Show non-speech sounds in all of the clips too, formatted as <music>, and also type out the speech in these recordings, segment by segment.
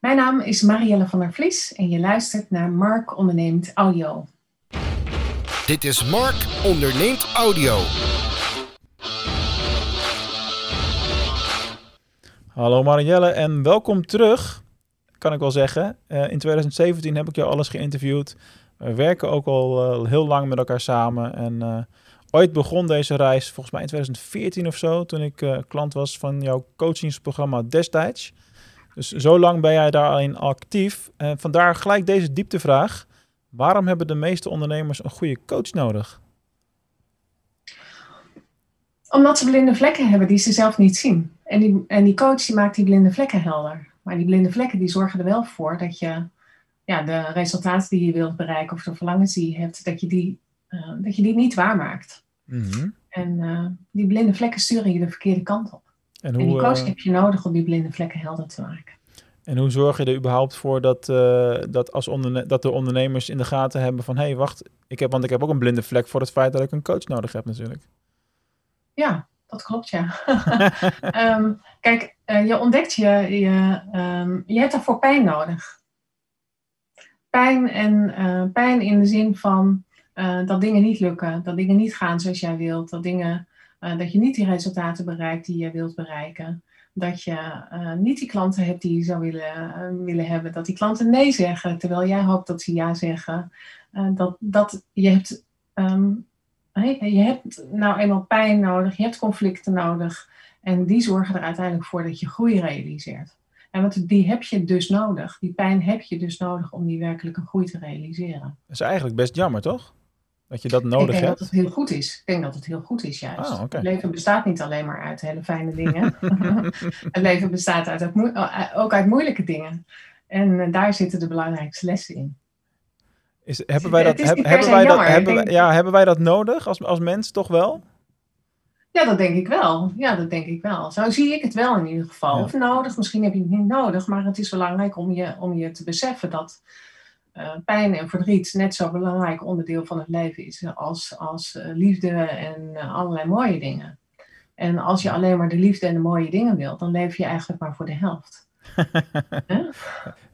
Mijn naam is Marielle van der Vlies en je luistert naar Mark Onderneemt Audio. Dit is Mark Onderneemt Audio. Hallo Marielle en welkom terug, kan ik wel zeggen. Uh, in 2017 heb ik jou alles geïnterviewd. We werken ook al uh, heel lang met elkaar samen. En uh, ooit begon deze reis, volgens mij in 2014 of zo, toen ik klant was van jouw coachingsprogramma destijds. Dus zo lang ben jij daarin actief. En vandaar gelijk deze dieptevraag. Waarom hebben de meeste ondernemers een goede coach nodig? Omdat ze blinde vlekken hebben die ze zelf niet zien. En die, en die coach die maakt die blinde vlekken helder. Maar die blinde vlekken die zorgen er wel voor dat je ja, de resultaten die je wilt bereiken of de verlangens die je hebt, dat je die, uh, dat je die niet waarmaakt. Mm En uh, die blinde vlekken sturen je de verkeerde kant op. En, hoe, en die coach heb je nodig om die blinde vlekken helder te maken. En hoe zorg je er überhaupt voor dat, dat, als dat de ondernemers in de gaten hebben van hé, hey, wacht, ik heb, want ik heb ook een blinde vlek voor het feit dat ik een coach nodig heb natuurlijk. Ja, dat klopt ja. um, <laughs> kijk, je ontdekt je, je, um, je hebt daarvoor pijn nodig. Pijn en uh, pijn in de zin van dat dingen niet lukken, dat dingen niet gaan zoals jij wilt, dat, dingen, uh, dat je niet die resultaten bereikt die je wilt bereiken. Dat je niet die klanten hebt die je zou willen, willen hebben. Dat die klanten nee zeggen, terwijl jij hoopt dat ze ja zeggen. dat, dat je hebt um, je hebt nou eenmaal pijn nodig, je hebt conflicten nodig. En die zorgen er uiteindelijk voor dat je groei realiseert. En want die heb je dus nodig. Die pijn heb je dus nodig om die werkelijke groei te realiseren. Dat is eigenlijk best jammer, toch? Dat je dat nodig hebt. Ik denk hebt. dat het heel goed is. Ik denk dat het heel goed is, juist. Ah, okay. Het leven bestaat niet alleen maar uit hele fijne dingen. <laughs> het leven bestaat uit, ook uit moeilijke dingen. En uh, daar zitten de belangrijkste lessen in. Is, hebben wij dat, heb, hebben wij dat, hebben, ja, hebben wij dat nodig als, als mens toch wel? Ja, dat denk ik wel. Ja, dat denk ik wel. Zo zie ik het wel in ieder geval. Ja. Of nodig, misschien heb je het niet nodig, maar het is belangrijk om je, om je te beseffen dat uh, pijn en verdriet net zo belangrijk onderdeel van het leven is als, als uh, liefde en uh, allerlei mooie dingen. En als je alleen maar de liefde en de mooie dingen wilt, dan leef je eigenlijk maar voor de helft. <laughs>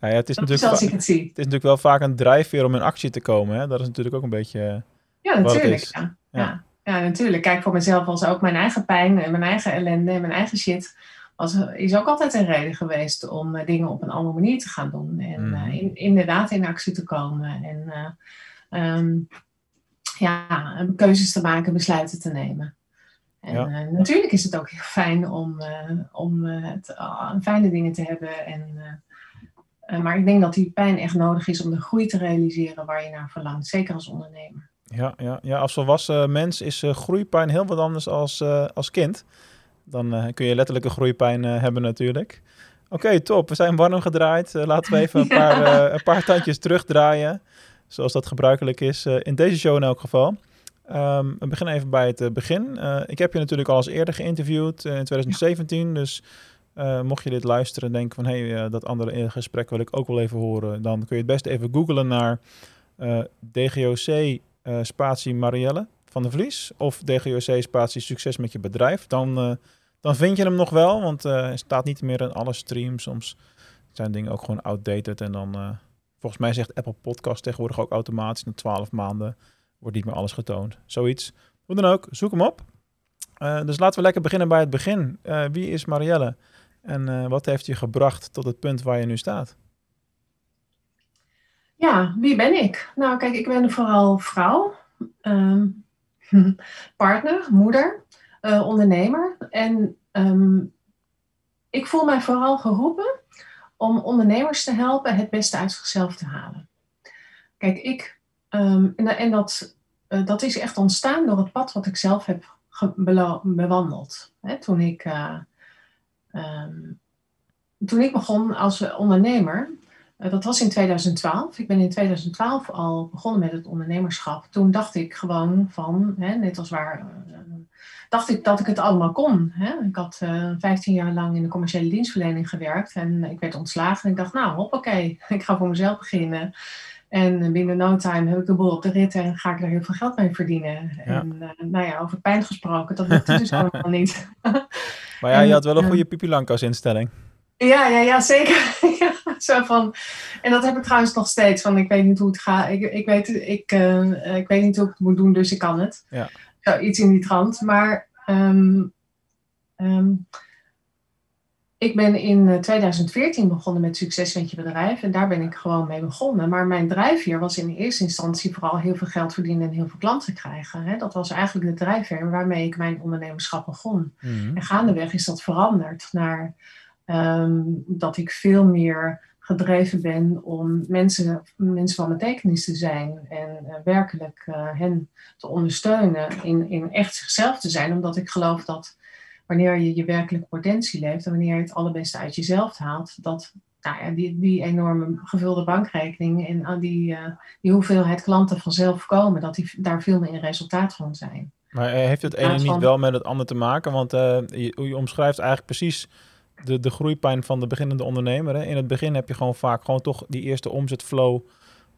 ja, ja, het is dat natuurlijk is zoals ik het zie. Het is natuurlijk wel vaak een drijfveer om in actie te komen. Hè? Dat is natuurlijk ook een beetje. Ja, natuurlijk. Ja. Ja. ja, natuurlijk. Kijk, voor mezelf was ook mijn eigen pijn en mijn eigen ellende en mijn eigen shit. Was, is ook altijd een reden geweest om uh, dingen op een andere manier te gaan doen. En mm. uh, in, inderdaad in actie te komen. En uh, um, ja, keuzes te maken, besluiten te nemen. En ja. uh, natuurlijk is het ook heel fijn om, uh, om uh, het, fijne dingen te hebben. En, maar ik denk dat die pijn echt nodig is om de groei te realiseren waar je naar verlangt. Zeker als ondernemer. Ja, ja, ja als volwassen mens is groeipijn heel wat anders als, als kind. Dan kun je letterlijke groeipijn hebben natuurlijk. Oké, okay, top. We zijn warm gedraaid. laten we even een, <laughs> ja. paar, een paar tandjes terugdraaien. Zoals dat gebruikelijk is in deze show in elk geval. Um, we beginnen even bij het begin. Uh, ik heb je natuurlijk al eens eerder geïnterviewd uh, in 2017. Ja. Dus mocht je dit luisteren en denken van... hé, hey, dat andere gesprek wil ik ook wel even horen... dan kun je het best even googlen naar DGOC spatie Marielle van de Vlies... of DGOC spatie succes met je bedrijf. Dan, dan vind je hem nog wel, want hij staat niet meer in alle streams. Soms zijn dingen ook gewoon outdated en dan... volgens mij zegt Apple Podcast tegenwoordig ook automatisch na 12 maanden wordt niet meer alles getoond. Zoiets. Hoe dan ook, zoek hem op. Uh, dus laten we lekker beginnen bij het begin. Wie is Marielle? En wat heeft je gebracht tot het punt waar je nu staat? Ja, wie ben ik? Nou, kijk, ik ben vooral vrouw, um, <laughs> partner, moeder, ondernemer. En um, ik voel mij vooral geroepen om ondernemers te helpen het beste uit zichzelf te halen. Kijk, ik Um, en, en dat, uh, dat is echt ontstaan door het pad wat ik zelf heb bewandeld. Hè, toen, ik, uh, um, toen ik begon als ondernemer, dat was in 2012. Ik ben in 2012 al begonnen met het ondernemerschap. Toen dacht ik gewoon van, hè, net als waar, dacht ik dat ik het allemaal kon. Hè. Ik had 15 jaar lang in de commerciële dienstverlening gewerkt en ik werd ontslagen. En ik dacht, nou, hoppakee, <laughs> ik ga voor mezelf beginnen. En binnen no time heb ik de boel op de rit en ga ik er heel veel geld mee verdienen. Ja. En uh, nou ja, over pijn gesproken, dat lukte dus <laughs> allemaal niet. maar ja, je had wel een <laughs> goede Pipi Lankas instelling. Ja, ja, ja zeker. <laughs> ja. Zo van, en dat heb ik trouwens nog steeds. Van, ik weet niet hoe het gaat. Ik, ik, weet, ik, uh, ik weet niet hoe ik het moet doen, dus ik kan het. Ja. Zo, iets in die trant. Maar um, um, ik ben in 2014 begonnen met Succes met je bedrijf. En daar ben ik gewoon mee begonnen. Maar mijn drijfveer was in eerste instantie vooral heel veel geld verdienen en heel veel klanten krijgen. Hè? Dat was eigenlijk de drijfveer waarmee ik mijn ondernemerschap begon. Mhm. En gaandeweg is dat veranderd naar um, dat ik veel meer gedreven ben om mensen, mensen van betekenis te zijn en uh, werkelijk uh, hen te ondersteunen in, in echt zichzelf te zijn. Omdat ik geloof dat wanneer je je werkelijke potentie leeft en wanneer je het allerbeste uit jezelf haalt, dat nou ja, die, die enorme gevulde bankrekening en uh, die, uh, die hoeveelheid klanten vanzelf komen, dat die daar veel meer in resultaat van zijn. Maar heeft het ene niet wel met het andere te maken? Want je, je, omschrijft eigenlijk precies de, de groeipijn van de beginnende ondernemer. Hè? In het begin heb je gewoon vaak gewoon toch die eerste omzetflow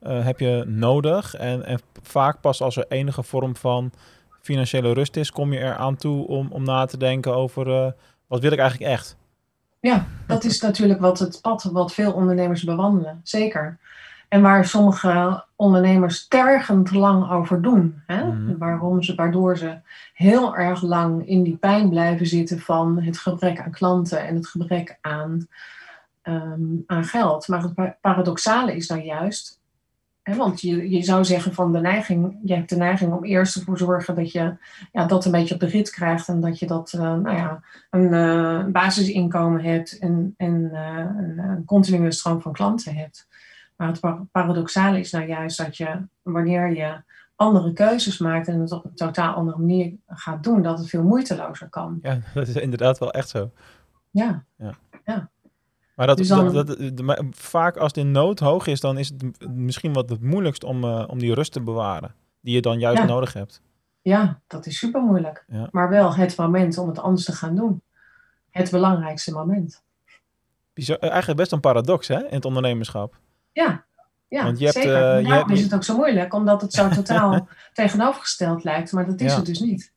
uh, heb je nodig. En, en vaak pas als er enige vorm van financiële rust is, kom je eraan toe om, om na te denken over uh, wat wil ik eigenlijk echt. Ja, dat is natuurlijk wat het pad wat veel ondernemers bewandelen, zeker. En waar sommige ondernemers tergend lang over doen. Hè? Mhm. Waarom ze, waardoor ze heel erg lang in die pijn blijven zitten van het gebrek aan klanten en het gebrek aan, um, aan geld. Maar het paradoxale is dan juist, hè, want je, je zou zeggen van de neiging, je hebt de neiging om eerst ervoor te zorgen dat je ja, dat een beetje op de rit krijgt en dat je dat, uh, nou ja, een uh, basisinkomen hebt en, en uh, een, een continue stroom van klanten hebt. Maar het paradoxale is nou juist dat je, wanneer je andere keuzes maakt en het op een totaal andere manier gaat doen, dat het veel moeitelozer kan. Ja, dat is inderdaad wel echt zo. Ja. Ja. ja. Maar dat, Dus dan- dat, dat, dat- vaak als de nood hoog is, dan is het misschien wat het moeilijkst om, eh, om die rust te bewaren. Die je dan juist Ja. nodig hebt. Ja, dat is super moeilijk. Ja. Maar wel het moment om het anders te gaan doen. Het belangrijkste moment. Bizar, eh, eigenlijk best een paradox hè, in het ondernemerschap. Ja, ja Want je hebt, zeker. eh, Daarom hebt- is het ook zo moeilijk, omdat het zo <laughs> totaal tegenovergesteld lijkt. Maar dat is Ja. het dus niet.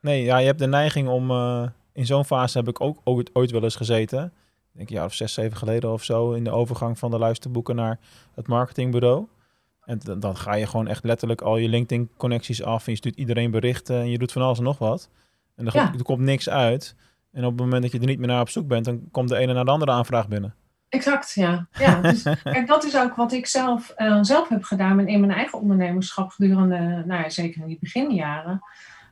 Nee, ja, je hebt de neiging om... eh, in zo'n fase heb ik ook ooit, ooit wel eens gezeten. Denk een jaar of zes, zeven geleden of zo. In de overgang van de luisterboeken naar het marketingbureau. En d- dan ga je gewoon echt letterlijk al je LinkedIn-connecties af. En je stuurt iedereen berichten en je doet van alles en nog wat. En er, Ja. er komt niks uit. En op het moment dat je er niet meer naar op zoek bent... dan komt de ene naar de andere aanvraag binnen. Exact, ja. ja dus, <laughs> kijk, dat is ook wat ik zelf, eh, zelf heb gedaan in mijn eigen ondernemerschap gedurende, nou ja, zeker in die beginjaren.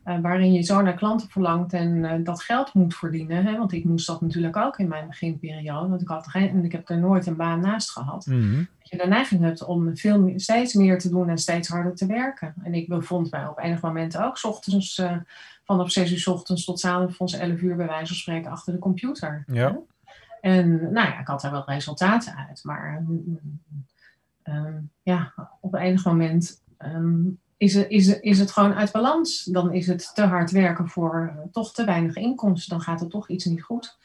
eh, waarin je zo naar klanten verlangt en eh, dat geld moet verdienen. Hè? Want ik moest dat natuurlijk ook in mijn beginperiode. Want ik, had geen, en ik heb er nooit een baan naast gehad. Dat je de neiging hebt om veel, meer- steeds meer te doen en steeds harder te werken. En ik bevond mij op enig moment ook 's ochtends, vanaf 6 uur 's ochtends tot 's avonds 11 uur bij wijze van spreken achter de computer. Ja. Hè? En nou ja, ik had daar wel resultaten uit. Maar mm, ehm, ja, op enig moment ehm, is, het, is, is het gewoon uit balans. Dan is het te hard werken voor eh, toch te weinig inkomsten. Dan gaat er toch iets niet goed.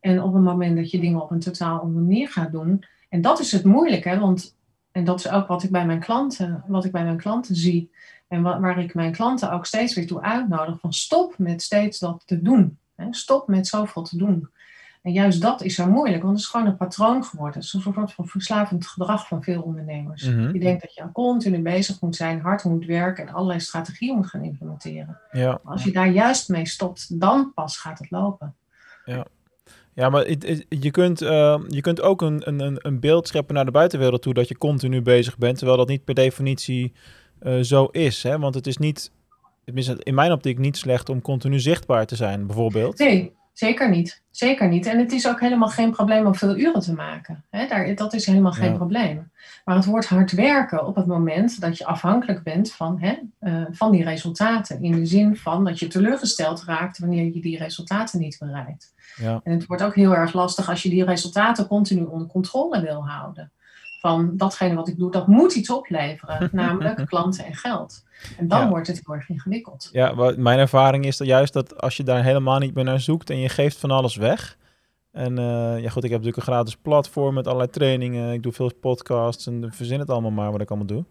En op het moment dat je dingen op een totaal andere manier gaat doen. En dat is het moeilijke, want en dat is ook wat ik bij mijn klanten, wat ik bij mijn klanten zie. En wa- waar ik mijn klanten ook steeds weer toe uitnodig. Van stop met steeds dat te doen. Hè? Stop met zoveel te doen. En juist dat is zo moeilijk, want het is gewoon een patroon geworden. Het is een soort van verslavend gedrag van veel ondernemers. Mhm. Je denkt dat je continu bezig moet zijn, hard moet werken en allerlei strategieën moet gaan implementeren. Ja. Maar als je daar juist mee stopt, dan pas gaat het lopen. Ja, maar het- het- je kunt, eh, je kunt ook een, een, een- een beeld scheppen naar de buitenwereld toe dat je continu bezig bent, terwijl dat niet per definitie eh, zo is. Hè? Want het is niet, tenminste in mijn optiek, niet slecht om continu zichtbaar te zijn, bijvoorbeeld. Nee, zeker niet. Zeker niet. En het is ook helemaal geen probleem om veel uren te maken. Daar, dat is helemaal geen Ja. probleem. Maar het wordt hard werken op het moment dat je afhankelijk bent van, eh, van die resultaten. In de zin van dat je teleurgesteld raakt wanneer je die resultaten niet bereikt. Ja. En het wordt ook heel erg lastig als je die resultaten continu onder controle wil houden. Van datgene wat ik doe, dat moet iets opleveren, <laughs> namelijk klanten en geld. En dan Ja. wordt het heel erg ingewikkeld. Ja, wa- mijn ervaring is dat juist dat als je daar helemaal niet meer naar zoekt en je geeft van alles weg. En eh, ja goed, ik heb natuurlijk een gratis platform met allerlei trainingen. Ik doe veel podcasts en verzin het allemaal maar wat ik allemaal doe.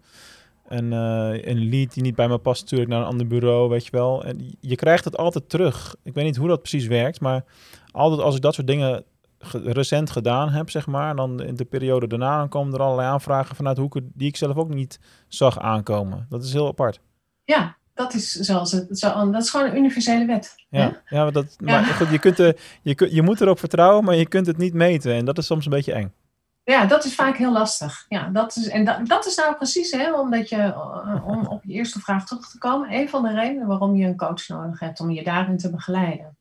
En eh, een lead die niet bij me past, natuurlijk naar een ander bureau, weet je wel. En je krijgt het altijd terug. Ik weet niet hoe dat precies werkt, maar altijd als ik dat soort dingen recent gedaan heb, zeg maar. Dan in de periode daarna dan komen er allerlei aanvragen vanuit hoeken die ik zelf ook niet zag aankomen. Dat is heel apart. Ja, dat is zoals het. Zo, dat is gewoon een universele wet. Ja, ja maar, dat, maar goed, je, kunt je, je moet erop vertrouwen, maar je kunt het niet meten. En dat is soms een beetje eng. Ja, dat is vaak heel lastig. Ja, dat is, en dat, dat is nou precies, hè, omdat je, eh, om op je eerste vraag terug te komen, een van de redenen waarom je een coach nodig hebt, om je daarin te begeleiden.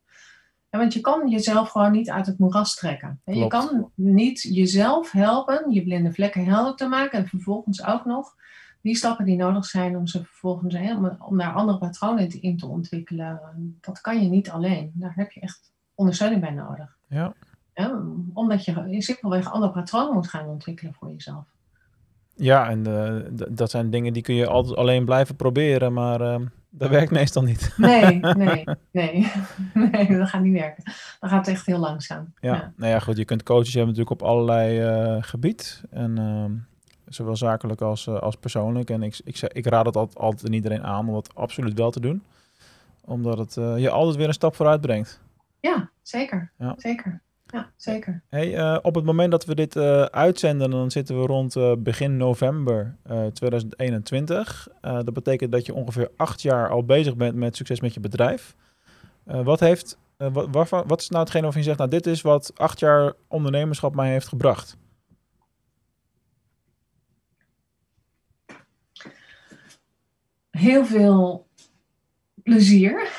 Ja, want je kan jezelf gewoon niet uit het moeras trekken. Je kan niet jezelf helpen, je blinde vlekken helder te maken en vervolgens ook nog die stappen die nodig zijn om ze vervolgens om, om daar andere patronen in te ontwikkelen. Dat kan je niet alleen. Daar heb je echt ondersteuning bij nodig. Ja. ja omdat je simpelweg andere patronen moet gaan ontwikkelen voor jezelf. Ja, en uh, dat zijn dingen die kun je altijd alleen blijven proberen, maar uh, dat werkt meestal niet. Nee, <laughs> nee, nee. nee, dat gaat niet werken. Dan gaat het echt heel langzaam. Ja, ja. nou ja, goed, je kunt coaches hebben natuurlijk op allerlei uh, gebied. En ehm, zowel zakelijk als, als persoonlijk. En ik, ik, ik raad het altijd, altijd aan iedereen aan om dat absoluut wel te doen. Omdat het je altijd weer een stap vooruit brengt. Ja, zeker. Ja. Zeker ja, zeker. Hey, uh, op het moment dat we dit uh, uitzenden, dan zitten we rond uh, begin november 2021. dat betekent dat je ongeveer acht jaar al bezig bent met succes met je bedrijf. wat, heeft, wat, wat is nou hetgene waarvan je zegt, nou dit is wat acht jaar ondernemerschap mij heeft gebracht? Heel veel plezier.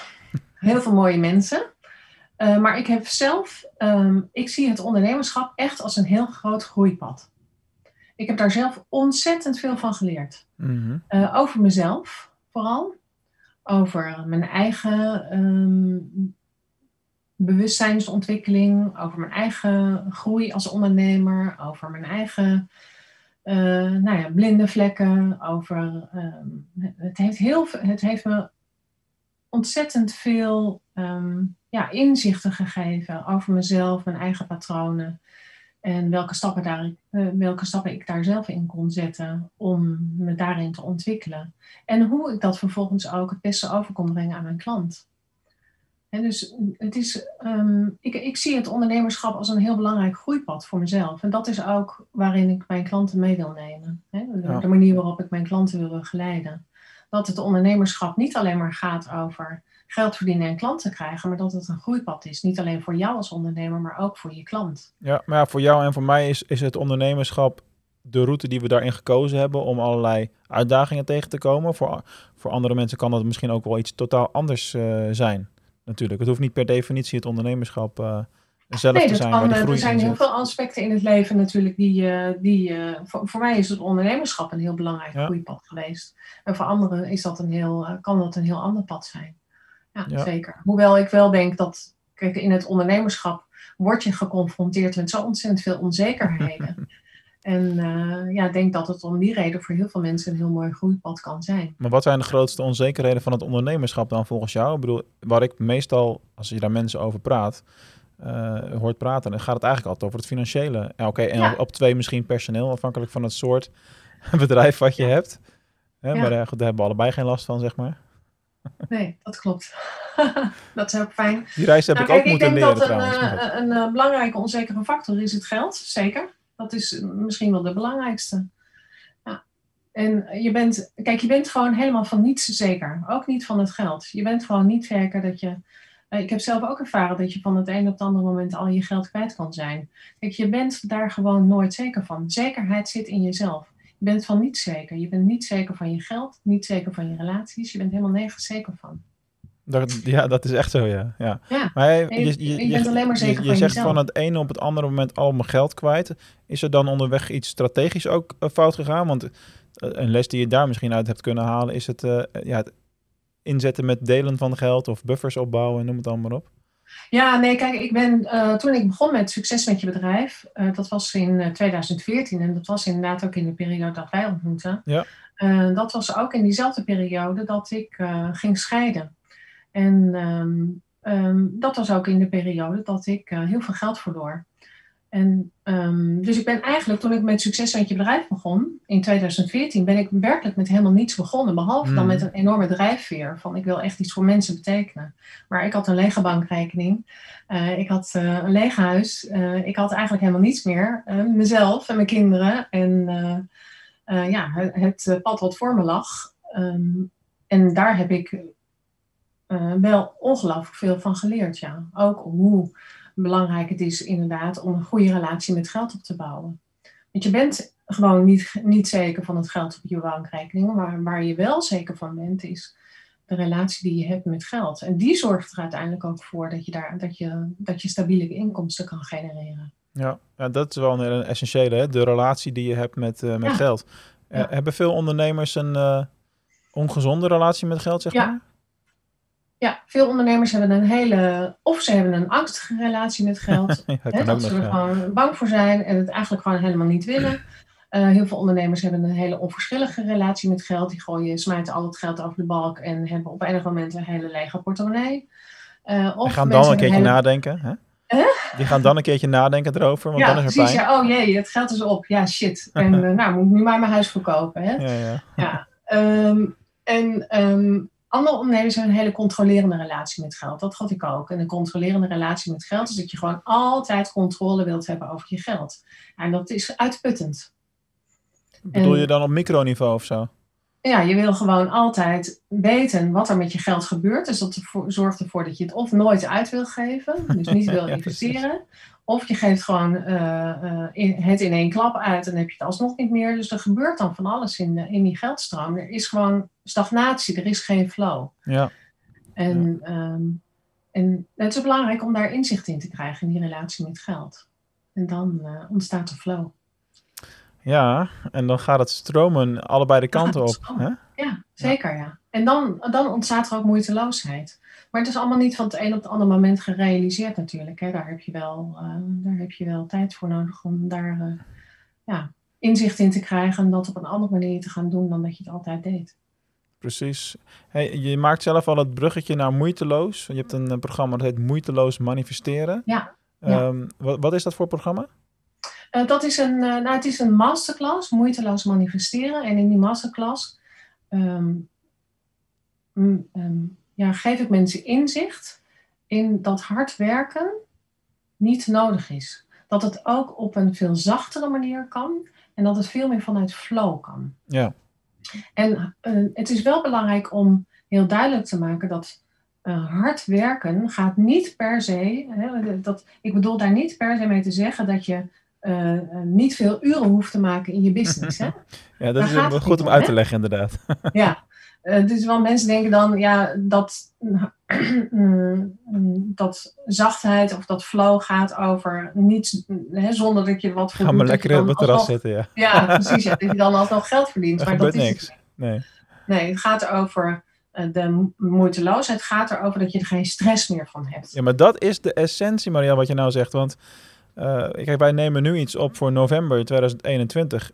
Heel veel mooie mensen. Uh, maar ik heb zelf, um, ik zie het ondernemerschap echt als een heel groot groeipad. Ik heb daar zelf ontzettend veel van geleerd. Mm uh, over mezelf vooral. Over mijn eigen um, bewustzijnsontwikkeling. Over mijn eigen groei als ondernemer. Over mijn eigen uh, nou ja, blinde vlekken. Over, um, het, heeft heel, het heeft me ontzettend veel um, ja, inzichten gegeven over mezelf, mijn eigen patronen. En welke stappen, daar, uh, welke stappen ik daar zelf in kon zetten om me daarin te ontwikkelen. En hoe ik dat vervolgens ook het beste over kon brengen aan mijn klant. En dus het is, um, ik, ik zie het ondernemerschap als een heel belangrijk groeipad voor mezelf. En dat is ook waarin ik mijn klanten mee wil nemen. Hè? De, ja. de manier waarop ik mijn klanten wil begeleiden. Dat het ondernemerschap niet alleen maar gaat over geld verdienen en klanten krijgen, maar dat het een groeipad is. Niet alleen voor jou als ondernemer, maar ook voor je klant. Ja, maar ja, voor jou en voor mij is, is het ondernemerschap de route die we daarin gekozen hebben om allerlei uitdagingen tegen te komen. Voor, voor andere mensen kan dat misschien ook wel iets totaal anders uh, zijn. Natuurlijk, het hoeft niet per definitie het ondernemerschap uh, zelf nee, te zijn. Kan, er zijn heel veel aspecten in het leven natuurlijk die, uh, die voor, voor, mij is het ondernemerschap een heel belangrijk ja. groeipad geweest. En voor anderen is dat een heel, kan dat een heel ander pad zijn ja, zeker. Hoewel ik wel denk dat, kijk, in het ondernemerschap word je geconfronteerd met zo ontzettend veel onzekerheden. <laughs> en uh, ja, ik denk dat het om die reden voor heel veel mensen een heel mooi groeipad kan zijn. Maar wat zijn de grootste onzekerheden van het ondernemerschap dan volgens jou? Ik bedoel, waar ik meestal, als je daar mensen over praat, uh, hoort praten, dan gaat het eigenlijk altijd over het financiële. Oké, okay, en ja. op twee misschien personeel, afhankelijk van het soort <laughs> bedrijf wat je hebt. Hè. Maar uh, goed, daar hebben we allebei geen last van, zeg maar. Nee, dat klopt. <laughs> dat is ook fijn. Die reis heb nou, ik ook moeten leren Ik denk dat een, een, een, een, belangrijke onzekere factor is het geld, zeker. Dat is misschien wel de belangrijkste. Ja. En je bent, kijk, je bent gewoon helemaal van niets zeker. Ook niet van het geld. Je bent gewoon niet zeker dat je... Eh, ik heb zelf ook ervaren dat je van het een op het andere moment al je geld kwijt kan zijn. Kijk, je bent daar gewoon nooit zeker van. Zekerheid zit in jezelf. Je bent van niets zeker. Je bent niet zeker van je geld, niet zeker van je relaties. Je bent helemaal nergens zeker van. Dat, ja, dat is echt zo, ja. ja. ja. Maar je, je, je, je bent alleen maar zeker je, je zegt van het ene op het andere moment al mijn geld kwijt. Is er dan onderweg iets strategisch ook uh, fout gegaan? Want uh, een les die je daar misschien uit hebt kunnen halen... is het, uh, ja, het inzetten met delen van geld of buffers opbouwen, noem het allemaal op. Ja, nee, kijk, ik ben uh, toen ik begon met Succes met je bedrijf, uh, dat was in uh, 2014 en dat was inderdaad ook in de periode dat wij ontmoeten. Ja. dat was ook in diezelfde periode dat ik ging scheiden. En um, um, dat was ook in de periode dat ik heel veel geld verloor. En um, dus ik ben eigenlijk, toen ik met Succes uit je bedrijf begon, in 2014, ben ik werkelijk met helemaal niets begonnen. Behalve dan Hmm. met een enorme drijfveer van ik wil echt iets voor mensen betekenen. Maar ik had een lege bankrekening. Eh, ik had eh, een leeg huis. Eh, ik had eigenlijk helemaal niets meer. Mezelf en mijn kinderen. En ja, het, het pad wat voor me lag. Ehm, en daar heb ik wel ongelooflijk veel van geleerd. Ja. Ook hoe belangrijk het is inderdaad om een goede relatie met geld op te bouwen. Want je bent gewoon niet, niet zeker van het geld op je bankrekening. Maar waar je wel zeker van bent is de relatie die je hebt met geld. En die zorgt er uiteindelijk ook voor dat je, daar, dat je, dat je stabiele inkomsten kan genereren. Ja, ja dat is wel een essentiële, hè? de relatie die je hebt met, eh, met Ja. geld. Eh, Ja. hebben veel ondernemers een eh, ongezonde relatie met geld, zeg Ja. maar? Ja, veel ondernemers hebben een hele, of ze hebben een angstige relatie met geld. <laughs> Ja, dat Hè, ze er gewoon bang voor zijn en het eigenlijk gewoon helemaal niet willen. Eh, heel veel ondernemers hebben een hele onverschillige relatie met geld. Die gooien, smijten al het geld over de balk en hebben op enig moment een hele lege portemonnee. Eh, of Die gaan dan een keertje hele- nadenken. Hè? Die gaan dan een keertje nadenken erover, want Ja, dan is er precies. pijn. Ja, oh jee, het geld is op. Ja, shit. <laughs> En eh, nou, moet ik nu maar mijn huis verkopen. Hè? Ja, ja. Ja, ehm, en ehm, andere ondernemers hebben een hele controlerende relatie met geld. Dat had ik ook. En een controlerende relatie met geld is dat je gewoon altijd controle wilt hebben over je geld. En dat is uitputtend. Bedoel En- je dan op microniveau of zo? Ja, je wil gewoon altijd weten wat er met je geld gebeurt. Dus dat zorgt ervoor dat je het of nooit uit wil geven, dus niet <laughs> wil Ja, investeren. Of je geeft gewoon eh, eh, in- het in één klap uit en dan heb je het alsnog niet meer. Dus er gebeurt dan van alles in, de- in die geldstroom. Er is gewoon stagnatie, er is geen flow. Ja, En, ehm, en het is belangrijk om daar inzicht in te krijgen in die relatie met geld. En dan eh, ontstaat er flow. ja, en dan gaat het stromen allebei de kanten op. Hè? Ja, zeker ja. En dan, dan ontstaat er ook moeiteloosheid. Maar het is allemaal niet van het een op het andere moment gerealiseerd natuurlijk. Hè. Daar, heb je wel, eh, daar heb je wel tijd voor nodig om daar eh, ja, inzicht in te krijgen. En dat op een andere manier te gaan doen dan dat je het altijd deed. Precies. Hey, je maakt zelf al het bruggetje naar moeiteloos. Je hebt een eh, programma dat heet Moeiteloos Manifesteren. Ja, ja. Ehm, wat, wat is dat voor programma? Dat is een, nou, het is een masterclass, moeiteloos manifesteren. En in die masterclass ehm, ehm, ja, geef ik mensen inzicht in dat hard werken niet nodig is. Dat het ook op een veel zachtere manier kan en dat het veel meer vanuit flow kan. Ja, En eh, het is wel belangrijk om heel duidelijk te maken dat eh, hard werken gaat niet per se. Hè, dat, ik bedoel daar niet per se mee te zeggen dat je eh, niet veel uren hoeft te maken in je business. Hè? <laughs> ja dat Daar is gaat goed om om, uit te leggen inderdaad. ja, <laughs> eh, dus wel mensen denken dan ja, dat, <clears throat> dat zachtheid of dat flow gaat over niets hè, zonder dat je wat voor Ga maar dat lekker op het terras zitten, ja. Ja, precies. Ja, dat je dan alsnog geld verdient. Er maar dat is niks. Nee. Nee, het gaat erover eh, de mo- moeiteloosheid. Het gaat erover dat je er geen stress meer van hebt. Ja, maar dat is de essentie, Maria, wat je nou zegt. Want eh, kijk, wij nemen nu iets op voor november 2021.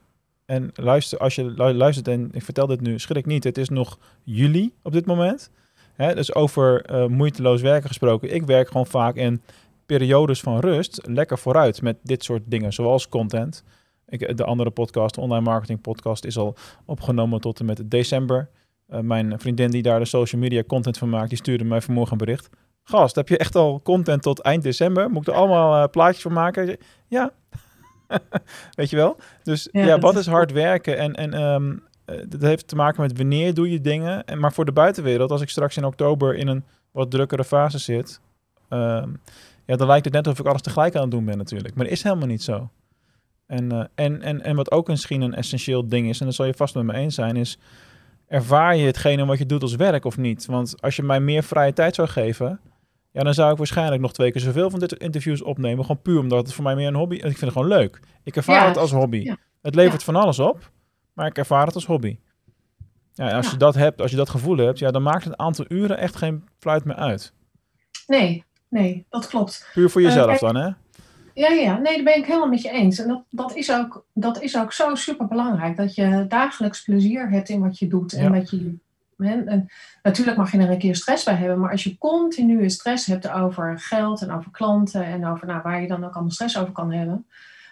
En luister, als je lu- luistert en ik vertel dit nu, schrik niet. Het is nog juli op dit moment. Hè, dus over eh, moeiteloos werken gesproken. Ik werk gewoon vaak in periodes van rust lekker vooruit met dit soort dingen, zoals content. Ik, de andere podcast, de online marketing podcast, is al opgenomen tot en met december. Eh, mijn vriendin die daar de social media content van maakt, die stuurde mij vanmorgen een bericht. Gast, heb je echt al content tot eind december? Moet ik er allemaal eh, plaatjes van maken? Ja. <laughs> Weet je wel? Dus ja, wat is is hard werken? En, en ehm, eh, dat heeft te maken met wanneer doe je dingen. En, maar voor de buitenwereld, als ik straks in oktober in een wat drukkere fase zit... ehm, ja, dan lijkt het net alsof ik alles tegelijk aan het doen ben natuurlijk. Maar dat is helemaal niet zo. En, eh, en, en, en wat ook misschien een essentieel ding is, en dat zal je vast met me eens zijn, is ervaar je hetgene wat je doet als werk of niet? Want als je mij meer vrije tijd zou geven, ja, dan zou ik waarschijnlijk nog twee keer zoveel van dit soort interviews opnemen. Gewoon puur omdat het voor mij meer een hobby is. Ik vind het gewoon leuk. Ik ervaar Ja, het als hobby. ja. Het levert van alles op, maar ik ervaar het als hobby. Ja, en als je dat hebt, als je dat gevoel hebt, ja, dan maakt het aantal uren echt geen fluit meer uit. Nee, nee, dat klopt. Puur voor Eh, jezelf kijk- dan, hè? Ja, ja, nee, daar ben ik helemaal met je eens. En dat, dat, is, ook, dat is ook zo super belangrijk. Dat je dagelijks plezier hebt in wat je doet en wat, je, en natuurlijk mag je er een keer stress bij hebben, maar als je continu stress hebt over geld en over klanten en over nou, waar je dan ook allemaal stress over kan hebben,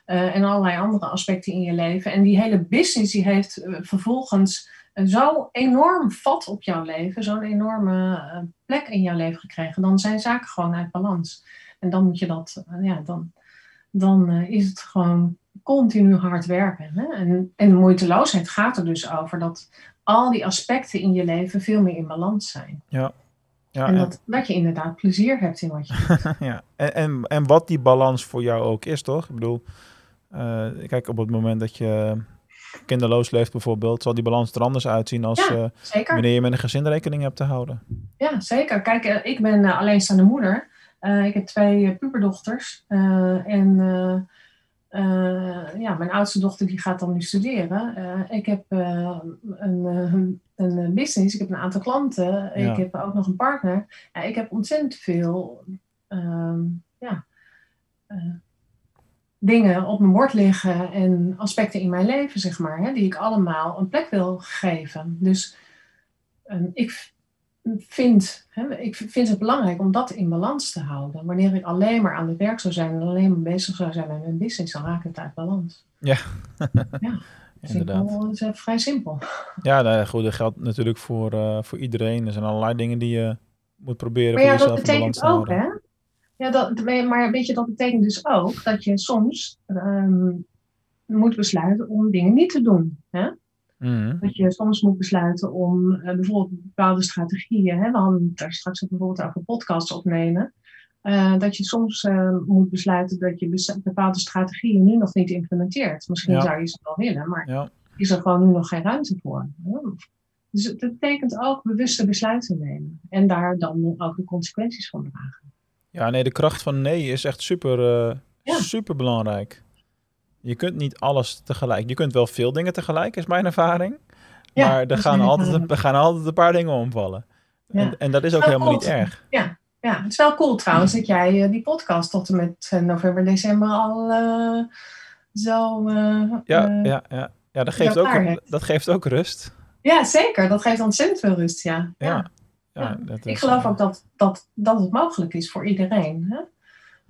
uh, en allerlei andere aspecten in je leven, en die hele business die heeft uh, vervolgens zo enorm vat op jouw leven, zo'n enorme plek in jouw leven gekregen, dan zijn zaken gewoon uit balans. En dan moet je dat, ja, dan, dan is het gewoon continu hard werken. Hè? En, en moeiteloosheid gaat er dus over dat al die aspecten in je leven veel meer in balans zijn. Ja. ja en, dat, dat je inderdaad plezier hebt in wat je doet. <laughs> ja, en, en, en wat die balans voor jou ook is, toch? Ik bedoel, uh, kijk, op het moment dat je kinderloos leeft bijvoorbeeld, zal die balans er anders uitzien als ja, uh, wanneer je met een gezin rekening hebt te houden. Ja, zeker. Kijk, uh, ik ben alleenstaande moeder. ik heb twee puberdochters. en ja, mijn oudste dochter die gaat dan nu studeren. Uh, ik heb uh, een, een, business, ik heb een aantal klanten, ja. ik heb ook nog een partner. Ja, ik heb ontzettend veel ehm, ja, dingen op mijn bord liggen en aspecten in mijn leven, zeg maar, hè, die ik allemaal een plek wil geven. Dus um, ik vind, hè, ik vind het belangrijk om dat in balans te houden. Wanneer ik alleen maar aan het werk zou zijn en alleen maar bezig zou zijn met mijn business, dan raak ik het uit balans. Ja, <laughs> ja <laughs> inderdaad. Dat is vrij simpel. <laughs> Ja, nou, goed, dat geldt natuurlijk voor, uh, voor iedereen. Er zijn allerlei dingen die je moet proberen maar voor ja, jezelf dat betekent in balans te ook, hè? Ja, dat, maar weet je, dat betekent dus ook dat je soms um, moet besluiten om dingen niet te doen. Hè? Mm. Dat je soms moet besluiten om uh, bijvoorbeeld bepaalde strategieën. Hè, we hadden het daar straks ook bijvoorbeeld over podcasts opnemen. Uh, dat je soms uh, moet besluiten dat je bepaalde strategieën nu nog niet implementeert. Misschien Ja. zou je ze wel willen, maar Ja. is er gewoon nu nog geen ruimte voor. Hè? Dus het betekent ook bewuste besluiten nemen. En daar dan ook de consequenties van dragen. ja, nee, de kracht van nee is echt super, eh, Ja. super belangrijk. Je kunt niet alles tegelijk. Je kunt wel veel dingen tegelijk, is mijn ervaring. Ja, maar er gaan, altijd, ervaring. er gaan altijd een paar dingen omvallen. Ja. En, en dat is ook helemaal niet erg. Ja, ja, het is wel cool trouwens dat jij eh, die podcast tot en met eh, november, december al eh, zo. Ja, ja, ja. ja dat, geeft ook, hebt. dat geeft ook rust. Ja, zeker. Dat geeft ontzettend veel rust, ja. Ja. ja. Dat Ik is, geloof eh, ook dat, dat, dat het mogelijk is voor iedereen. Hè?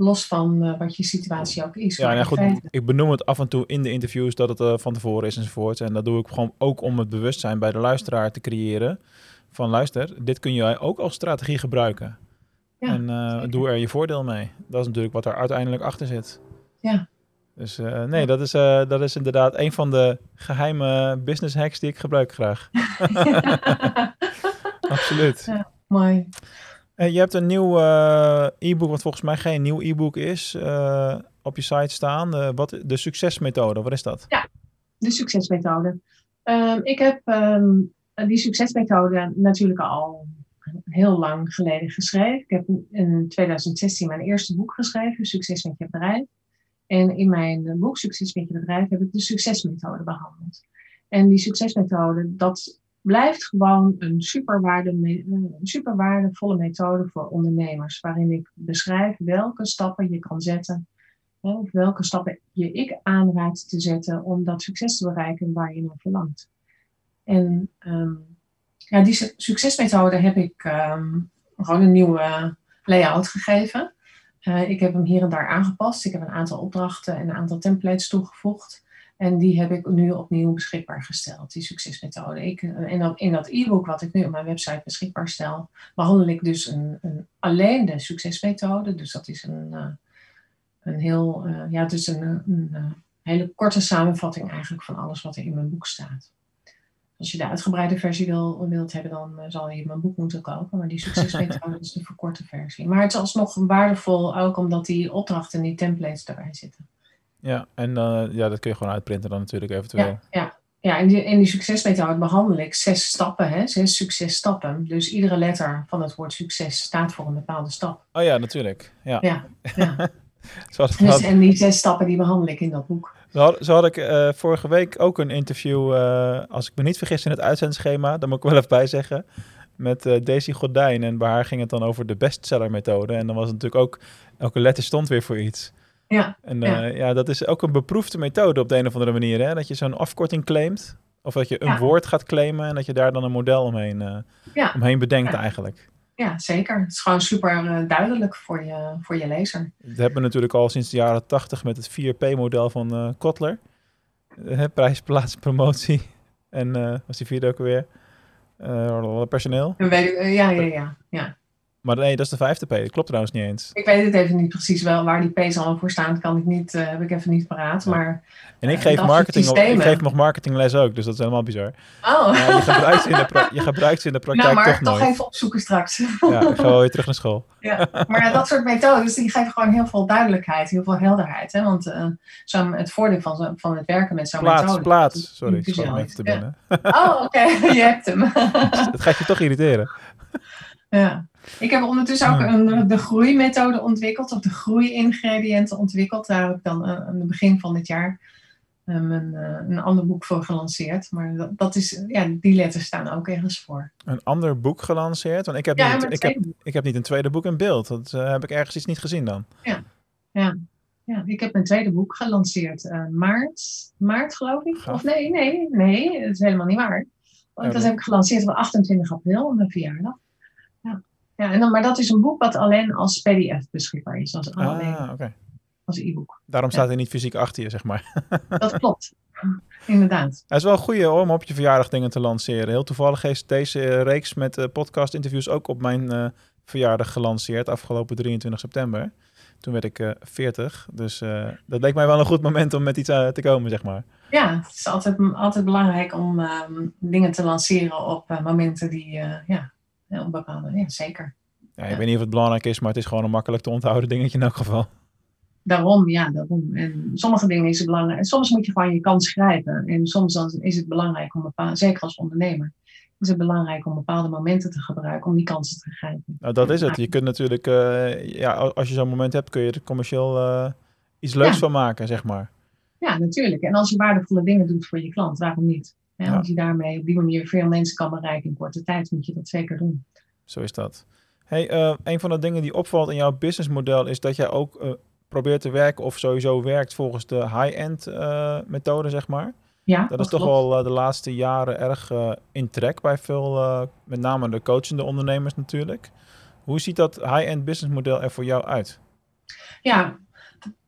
Los van eh, wat je situatie ook is. Ja, nou goed, ik benoem het af en toe in de interviews dat het eh, van tevoren is enzovoort. En dat doe ik gewoon ook om het bewustzijn bij de luisteraar te creëren. Van luister, dit kun jij ook als strategie gebruiken. Ja, en eh, doe er je voordeel mee. Dat is natuurlijk wat er uiteindelijk achter zit. Ja. Dus nee, dat is, dat is inderdaad een van de geheime business hacks die ik gebruik graag. <laughs> <laughs> Absoluut. Mooi. Eh, je hebt een nieuw eh, e-book, wat volgens mij geen nieuw e-book is, eh, op je site staan. Wat, de succesmethode, wat is dat? De succesmethode. Ehm, ik heb ehm, die succesmethode natuurlijk al heel lang geleden geschreven. Ik heb in 2016 mijn eerste boek geschreven, Succes met je bedrijf. En in mijn boek Succes met je bedrijf heb ik de succesmethode behandeld. En die succesmethode, dat blijft gewoon een super, waarde, een super waardevolle methode voor ondernemers. Waarin ik beschrijf welke stappen je kan zetten. hè, Of welke stappen je ik aanraad te zetten om dat succes te bereiken waar je naar verlangt. En ehm, ja, die su- succesmethode heb ik ehm, gewoon een nieuwe layout gegeven. Eh, ik heb hem hier en daar aangepast. Ik heb een aantal opdrachten en een aantal templates toegevoegd. En die heb ik nu opnieuw beschikbaar gesteld, die succesmethode. Ik, eh, en dan in dat e-book wat ik nu op mijn website beschikbaar stel, behandel ik dus een, een, alleen de succesmethode. Dus dat is een, eh, een heel, eh, ja, is een, een, hele korte samenvatting eigenlijk van alles wat er in mijn boek staat. Als je de uitgebreide versie wil, wilt hebben, dan zal je mijn boek moeten kopen. Maar die <laughs> succesmethode is de verkorte versie. Maar het is alsnog waardevol, ook omdat die opdrachten en die templates erbij zitten. Ja, en eh, ja, dat kun je gewoon uitprinten dan natuurlijk eventueel. Ja, ja. ja in, die, in die succesmethode behandel ik zes stappen, hè, zes successtappen. Dus iedere letter van het woord succes staat voor een bepaalde stap. Oh ja, natuurlijk. Ja. Ja, <laughs> Dus, had- en die zes stappen die behandel ik in dat boek. zo had, zo had ik eh, vorige week ook een interview, eh, als ik me niet vergis in het uitzendschema, daar moet ik wel even bij zeggen, met Daisy Gordijn. En bij haar ging het dan over de bestseller methode. En dan was het natuurlijk ook, elke letter stond weer voor iets. Ja, En Ja. eh, ja. dat is ook een beproefde methode op de een of andere manier. Hè? Dat je zo'n afkorting claimt Of dat je een Ja. woord gaat claimen en dat je daar dan een model omheen, eh, Ja. omheen bedenkt eigenlijk. Ja, zeker. Het is gewoon super eh, duidelijk voor je, voor je lezer. Dat hebben we natuurlijk al sinds de jaren 80 met het 4P-model van Kotler. Prijs, plaats, promotie. En was die vierde ook weer? Personeel. Dan weet ik, ja, ja, ja, ja. Maar nee, dat is de vijfde P. Dat klopt trouwens niet eens. Ik weet het even niet precies wel waar die P's allemaal voor staan. Kan ik niet, eh, heb ik even niet paraat. Ja. Maar, En ik Eh, geef, marketing, op- ik geef nog marketingles ook, dus dat is helemaal bizar. oh, Ja, je, gebruikt ze in de pra- je gebruikt ze in de praktijk nou maar toch toch, nooit. even opzoeken straks. Ja, ik ga wel weer terug naar school. ja. Maar ja, dat soort methodes die geven gewoon heel veel duidelijkheid, heel veel helderheid. Hè? Want zo'n- het voordeel van, zo- van het werken met zo'n Plaats, methode... plaats. Sorry, ik even te binnen. Oh, oké, <laughs> je hebt hem. <laughs> Het gaat je toch irriteren. Ja. Ik heb ondertussen ook Ja. een, de groeimethode ontwikkeld, of de groei-ingrediënten ontwikkeld. Daar heb ik dan eh, aan het begin van dit jaar um, een, eh, een ander boek voor gelanceerd. Maar dat, dat is, ja, die letters staan ook ergens voor. Een ander boek gelanceerd. Want ik heb, Ja, niet, ik heb, ik heb niet een tweede boek in beeld. Dat eh, heb ik ergens iets niet gezien dan. Ja, ik heb mijn tweede boek gelanceerd eh, maart, maart geloof ik. Gaaf. Of nee, nee, nee, dat is helemaal niet waar. Want Ja, dat dat- heb ik gelanceerd op 28 april, op mijn verjaardag. Ja. En dan, maar dat is een boek wat alleen als pdf beschikbaar is, als, Ah, oké. als e-book. Daarom staat hij niet fysiek achter je, zeg maar. <laughs> Dat klopt, inderdaad. Hij is wel een goeie hoor, om op je verjaardag dingen te lanceren. Heel toevallig is deze eh, reeks met eh, podcast-interviews ook op mijn eh, verjaardag gelanceerd, afgelopen 23 september. Toen werd ik eh 40, dus dat leek mij wel een goed moment om met iets te komen, zeg maar. Ja, het is altijd, altijd belangrijk om ehm, dingen te lanceren op momenten die, ja, heel bepaalde, ja, zeker. Ja, ik Ja. weet niet of het belangrijk is, maar het is gewoon een makkelijk te onthouden dingetje in elk geval. Daarom, ja, daarom. En sommige dingen is het belangrijk. En soms moet je gewoon je kans grijpen. En soms dan is het belangrijk om bepaalde, zeker als ondernemer, is het belangrijk om bepaalde momenten te gebruiken om die kansen te grijpen. Nou, dat is het. Je kunt natuurlijk, eh, ja, als je zo'n moment hebt, kun je er commercieel eh, iets leuks Ja. van maken, zeg maar. Ja, natuurlijk. En als je waardevolle dingen doet voor je klant, waarom niet? Ja. Als je daarmee op die manier veel mensen kan bereiken in korte tijd, moet je dat zeker doen. Zo is dat. Hey, eh, een van de dingen die opvalt in jouw businessmodel is dat jij ook eh, probeert te werken of sowieso werkt volgens de high-end eh, methode, zeg maar. Ja, Dat is toch klopt. eh, de laatste jaren erg in trek bij veel, met name de coachende ondernemers natuurlijk. Hoe ziet dat high-end businessmodel er voor jou uit? Ja,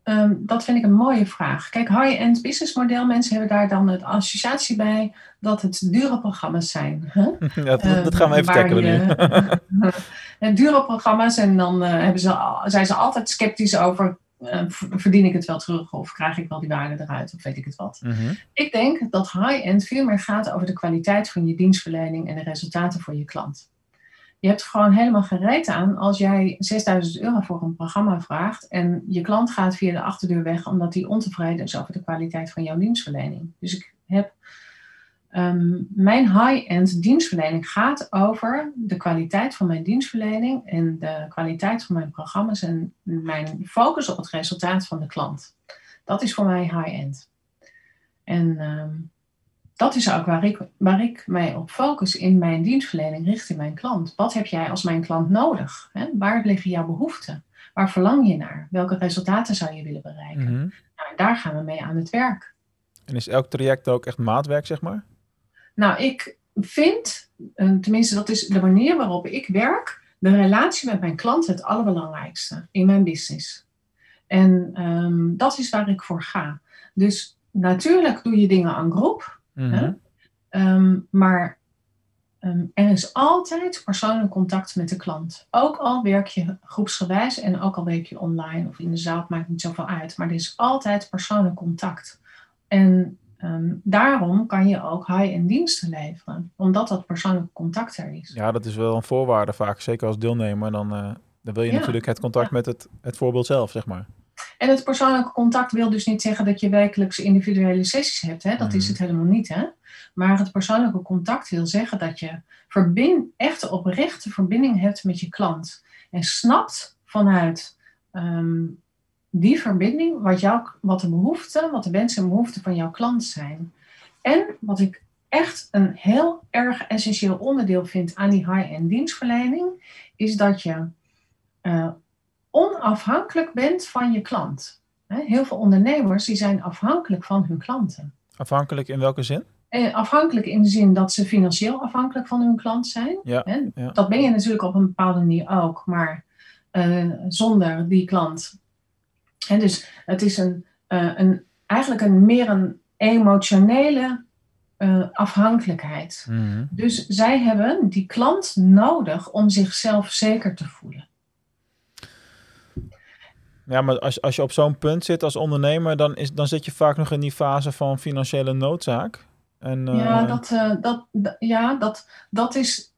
ehm, dat vind ik een mooie vraag. Kijk, high-end business model, mensen hebben daar dan het associatie bij dat het dure programma's zijn. <laughs> Dat, dat gaan we even waar tackelen nu. je- <laughs> Eh, dure programma's en dan eh, hebben ze, zijn ze altijd sceptisch over, eh, v- verdien ik het wel terug of krijg ik wel die waarde eruit of weet ik het wat. Mhm. Ik denk dat high-end veel meer gaat over de kwaliteit van je dienstverlening en de resultaten voor je klant. Je hebt gewoon helemaal gereed aan als jij 6000 euro voor een programma vraagt en je klant gaat via de achterdeur weg omdat hij ontevreden is over de kwaliteit van jouw dienstverlening. Dus ik heb ehm, mijn high-end dienstverlening gaat over de kwaliteit van mijn dienstverlening en de kwaliteit van mijn programma's en mijn focus op het resultaat van de klant. Dat is voor mij high-end. En ehm, dat is ook waar ik, waar ik mij op focus in mijn dienstverlening richting mijn klant. Wat heb jij als mijn klant nodig? Hè? Waar liggen jouw behoeften? Waar verlang je naar? Welke resultaten zou je willen bereiken? Mhm. Nou, daar gaan we mee aan het werk. En is elk traject ook echt maatwerk, zeg maar? Nou, ik vind, eh, tenminste dat is de manier waarop ik werk, de relatie met mijn klant het allerbelangrijkste in mijn business. En ehm, dat is waar ik voor ga. Dus natuurlijk doe je dingen aan groep, Mhm. Hè? Ehm, maar ehm, er is altijd persoonlijk contact met de klant. Ook al werk je groepsgewijs en ook al werk je online of in de zaal, het maakt niet zoveel uit. Maar er is altijd persoonlijk contact. En ehm, daarom kan je ook high-end diensten leveren, omdat dat persoonlijk contact er is. Ja, dat is wel een voorwaarde vaak. Zeker als deelnemer. Dan, eh, dan wil je Ja. natuurlijk het contact Ja. met het, het voorbeeld zelf, zeg maar. En het persoonlijke contact wil dus niet zeggen dat je wekelijks individuele sessies hebt. Hè? Dat is Mhm. het helemaal niet. Hè? Maar het persoonlijke contact wil zeggen dat je verbind, echte oprechte verbinding hebt met je klant. En snapt vanuit ehm, die verbinding wat, jouw, wat de behoeften, wat de wensen en behoeften van jouw klant zijn. En wat ik echt een heel erg essentieel onderdeel vind aan die high-end dienstverlening, is dat je eh, onafhankelijk bent van je klant. Heel veel ondernemers die zijn afhankelijk van hun klanten. Afhankelijk in welke zin? eh, afhankelijk in de zin dat ze financieel afhankelijk van hun klant zijn. Ja. Dat ben je natuurlijk op een bepaalde manier ook, maar eh, zonder die klant. En dus het is een, eh, een, eigenlijk een, meer een emotionele afhankelijkheid. Mhm. Dus zij hebben die klant nodig om zichzelf zeker te voelen. Ja, maar als, als je op zo'n punt zit als ondernemer, dan, is, dan zit je vaak nog in die fase van financiële noodzaak. En, eh, Ja, dat, eh, dat, ja dat, dat is.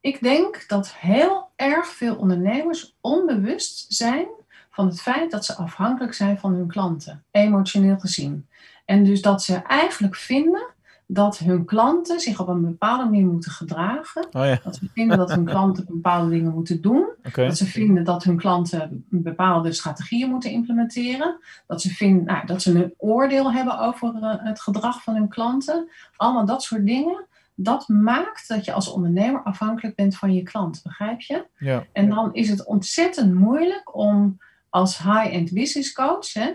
Ik denk dat heel erg veel ondernemers onbewust zijn van het feit dat ze afhankelijk zijn van hun klanten, emotioneel gezien. En dus dat ze eigenlijk vinden dat hun klanten zich op een bepaalde manier moeten gedragen. Oh ja, Dat ze vinden dat hun <laughs> klanten bepaalde dingen moeten doen. Dat ze vinden dat hun klanten bepaalde strategieën moeten implementeren. Dat ze vinden nou, dat ze een oordeel hebben over eh, het gedrag van hun klanten. Allemaal dat soort dingen. Dat maakt dat je als ondernemer afhankelijk bent van je klant, begrijp je? Ja, En dan is het ontzettend moeilijk om als high-end business coach, hè,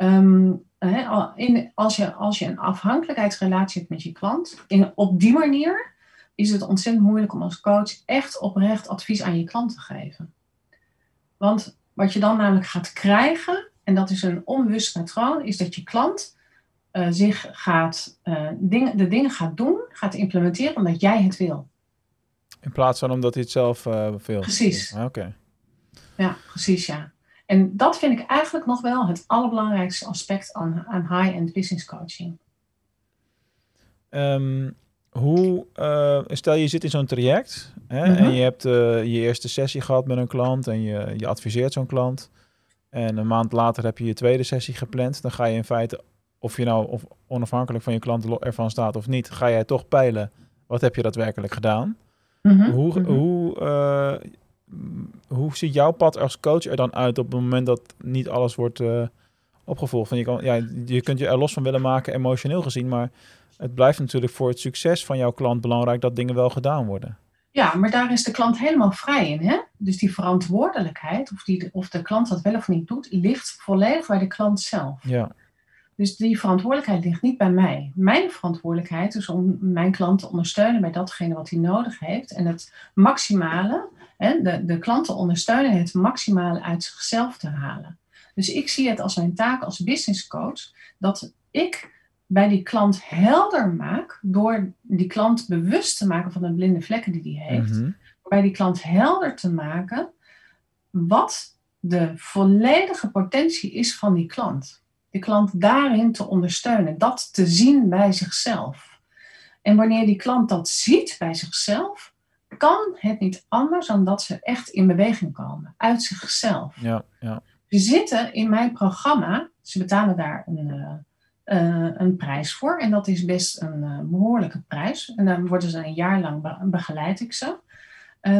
ehm, in, als, je, als je een afhankelijkheidsrelatie hebt met je klant, in, op die manier is het ontzettend moeilijk om als coach echt oprecht advies aan je klant te geven. Want wat je dan namelijk gaat krijgen, en dat is een onbewust patroon, is dat je klant eh, zich gaat, eh, de dingen gaat doen, gaat implementeren omdat jij het wil. in plaats van omdat hij het zelf eh wil. Precies. Ah, Oké. Ja, precies, ja. En dat vind ik eigenlijk nog wel het allerbelangrijkste aspect aan, aan high-end business coaching. Ehm, hoe, eh, stel je zit in zo'n traject hè, Mhm. en je hebt eh, je eerste sessie gehad met een klant en je, je adviseert zo'n klant. En een maand later heb je je tweede sessie gepland. Dan ga je in feite, of je nou of onafhankelijk van je klant ervan staat of niet, ga jij toch peilen wat heb je daadwerkelijk gedaan. Mhm, Hoe, mhm. hoe, eh, hoe ziet jouw pad als coach er dan uit op het moment dat niet alles wordt eh, opgevolgd? Je, kan, ja, je kunt je er los van willen maken, emotioneel gezien, maar het blijft natuurlijk voor het succes van jouw klant belangrijk dat dingen wel gedaan worden. Ja, maar daar is de klant helemaal vrij in. Hè? Dus die verantwoordelijkheid, of, die, of de klant dat wel of niet doet, ligt volledig bij de klant zelf. Ja, Dus die verantwoordelijkheid ligt niet bij mij. Mijn verantwoordelijkheid is om mijn klant te ondersteunen bij datgene wat hij nodig heeft. En het maximale, hè, de, de klant te ondersteunen, het maximale uit zichzelf te halen. Dus ik zie het als mijn taak als business coach dat ik bij die klant helder maak door die klant bewust te maken van de blinde vlekken die hij heeft Mhm. bij die klant helder te maken wat de volledige potentie is van die klant. De klant daarin te ondersteunen, dat te zien bij zichzelf. En wanneer die klant dat ziet bij zichzelf, kan het niet anders dan dat ze echt in beweging komen, uit zichzelf. ja, ja. Ze zitten in mijn programma, ze betalen daar een, eh, eh, een prijs voor. En dat is best een eh, behoorlijke prijs. En dan worden ze een jaar lang be- begeleid ik ze.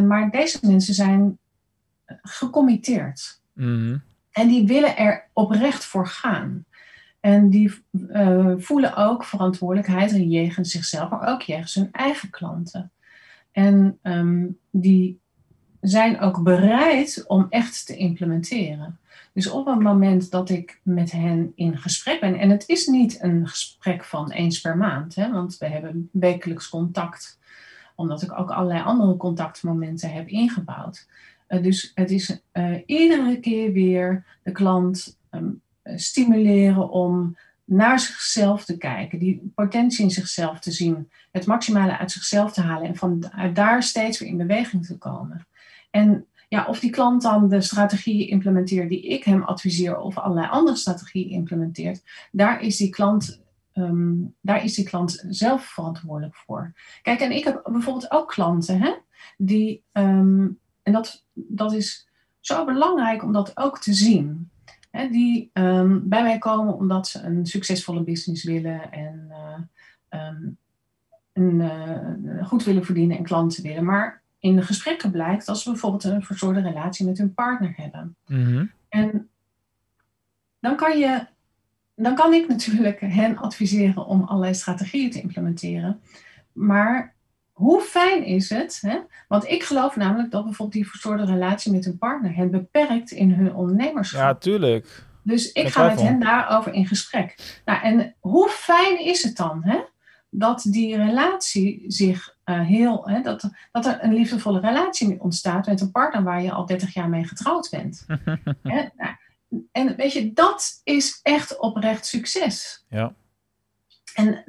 Maar deze mensen zijn gecommitteerd. Mhm. En die willen er oprecht voor gaan. En die eh, voelen ook verantwoordelijkheid jegens zichzelf, maar ook jegens hun eigen klanten. En ehm, die zijn ook bereid om echt te implementeren. Dus op het moment dat ik met hen in gesprek ben, en het is niet een gesprek van eens per maand, hè, want we hebben wekelijks contact, omdat ik ook allerlei andere contactmomenten heb ingebouwd. Uh, dus het is uh, iedere keer weer de klant um, stimuleren om naar zichzelf te kijken, die potentie in zichzelf te zien, het maximale uit zichzelf te halen en van daar steeds weer in beweging te komen. En ja, of die klant dan de strategieën implementeert die ik hem adviseer of allerlei andere strategieën implementeert, daar is die klant, um, daar is die klant zelf verantwoordelijk voor. Kijk, en ik heb bijvoorbeeld ook klanten hè, die, um, en dat, dat is zo belangrijk om dat ook te zien. Hè, die um, bij mij komen omdat ze een succesvolle business willen en uh, um, een, uh, goed willen verdienen en klanten willen. Maar in de gesprekken blijkt dat ze bijvoorbeeld een verstoorde relatie met hun partner hebben. Mm-hmm. En dan kan, je, dan kan ik natuurlijk hen adviseren om allerlei strategieën te implementeren. Maar hoe fijn is het? Hè? Want ik geloof namelijk dat bijvoorbeeld die verstoorde relatie met hun partner hen beperkt in hun ondernemerschap. Ja, tuurlijk. Dus ik ga met hen daarover in gesprek. Nou, en hoe fijn is het dan, hè? Dat die relatie zich eh, heel, hè, dat, dat er een liefdevolle relatie ontstaat met een partner waar je al 30 jaar mee getrouwd bent. <laughs> Hè? Nou, en weet je, dat is echt oprecht succes. Ja. En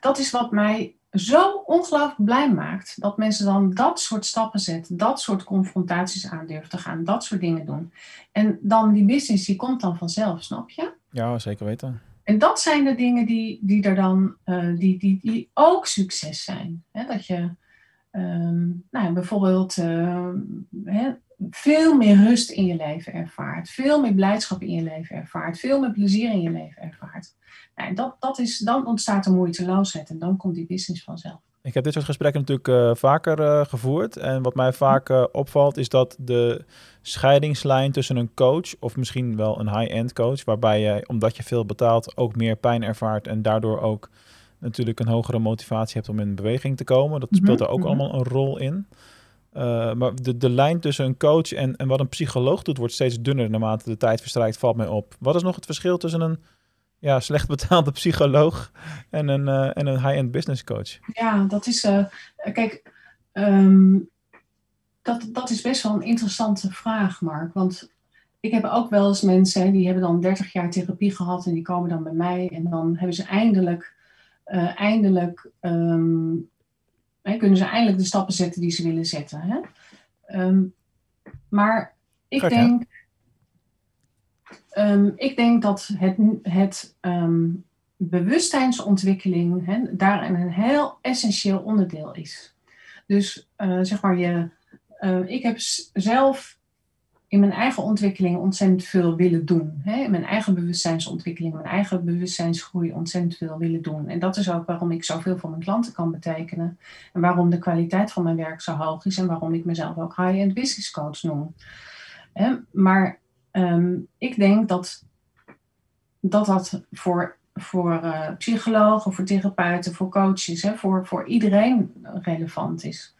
dat is wat mij zo ongelooflijk blij maakt. Dat mensen dan dat soort stappen zetten, dat soort confrontaties aandurven te gaan, dat soort dingen doen. En dan die business, die komt dan vanzelf, snap je? ja, zeker weten. En dat zijn de dingen die, die er dan, eh, die, die, die ook succes zijn. Dat je ehm, nou, ja, bijvoorbeeld eh, veel meer rust in je leven ervaart, veel meer blijdschap in je leven ervaart, veel meer plezier in je leven ervaart. Nou, en dat, dat is, dan ontstaat de moeiteloosheid en dan komt die business vanzelf. Ik heb dit soort gesprekken natuurlijk eh, vaker eh, gevoerd. En wat mij vaak eh, opvalt is dat de scheidingslijn tussen een coach of misschien wel een high-end coach, waarbij je, omdat je veel betaalt, ook meer pijn ervaart en daardoor ook natuurlijk een hogere motivatie hebt om in beweging te komen. Dat speelt er ook Mhm. allemaal een rol in. Eh, maar de, de lijn tussen een coach en, en wat een psycholoog doet, wordt steeds dunner naarmate de tijd verstrijkt, valt mij op. Wat is nog het verschil tussen een ja, slecht betaalde <laughs> psycholoog en een, eh, en een high-end business coach? Ja, dat is. eh, kijk, ehm, dat, dat is best wel een interessante vraag, Mark. Want ik heb ook wel eens mensen die hebben dan 30 jaar therapie gehad en die komen dan bij mij en dan hebben ze eindelijk, eindelijk ehm, hè, kunnen ze eindelijk de stappen zetten die ze willen zetten. Hè? Ehm, maar ik denk, ehm, ik denk dat het, het ehm, bewustzijnsontwikkeling hè, daarin een heel essentieel onderdeel is. Dus eh, zeg maar, je, eh, ik heb zelf in mijn eigen ontwikkeling ontzettend veel willen doen. Hè? Mijn eigen bewustzijnsontwikkeling, mijn eigen bewustzijnsgroei ontzettend veel willen doen. En dat is ook waarom ik zoveel voor mijn klanten kan betekenen. En waarom de kwaliteit van mijn werk zo hoog is. En waarom ik mezelf ook high-end business coach noem. Hè? Maar ehm, ik denk dat dat, dat voor, voor eh, psychologen, voor therapeuten, voor coaches, hè, voor, voor iedereen relevant is.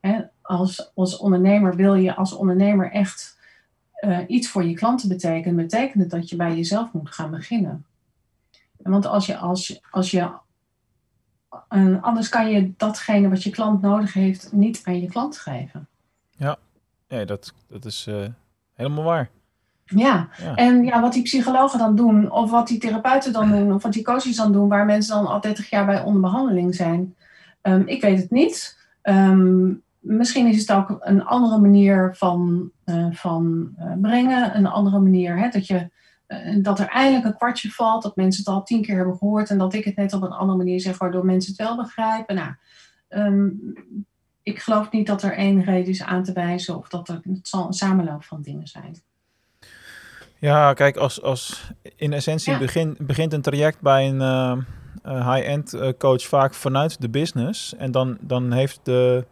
Hè? Als, als ondernemer wil je als ondernemer echt eh, iets voor je klanten betekenen, betekent het dat je bij jezelf moet gaan beginnen. En Want als je, als je, als je en anders kan je datgene wat je klant nodig heeft niet aan je klant geven. Ja, dat, dat is eh, helemaal waar. Ja. Ja. en ja, wat die psychologen dan doen, of wat die therapeuten dan doen, of wat die coaches dan doen, waar mensen dan al 30 jaar bij onder behandeling zijn, ehm, ik weet het niet. Ehm, misschien is het ook een andere manier van, eh, van eh, brengen, een andere manier hè, dat, je, eh, dat er eindelijk een kwartje valt, dat mensen het al tien keer hebben gehoord en dat ik het net op een andere manier zeg, waardoor mensen het wel begrijpen. Nou, ehm, ik geloof niet dat er één reden is aan te wijzen of dat er, het zal een samenloop van dingen zijn. Ja, kijk, als, als in essentie Ja. begin, begint een traject bij een high-end coach vaak vanuit de business. En dan, dan heeft de,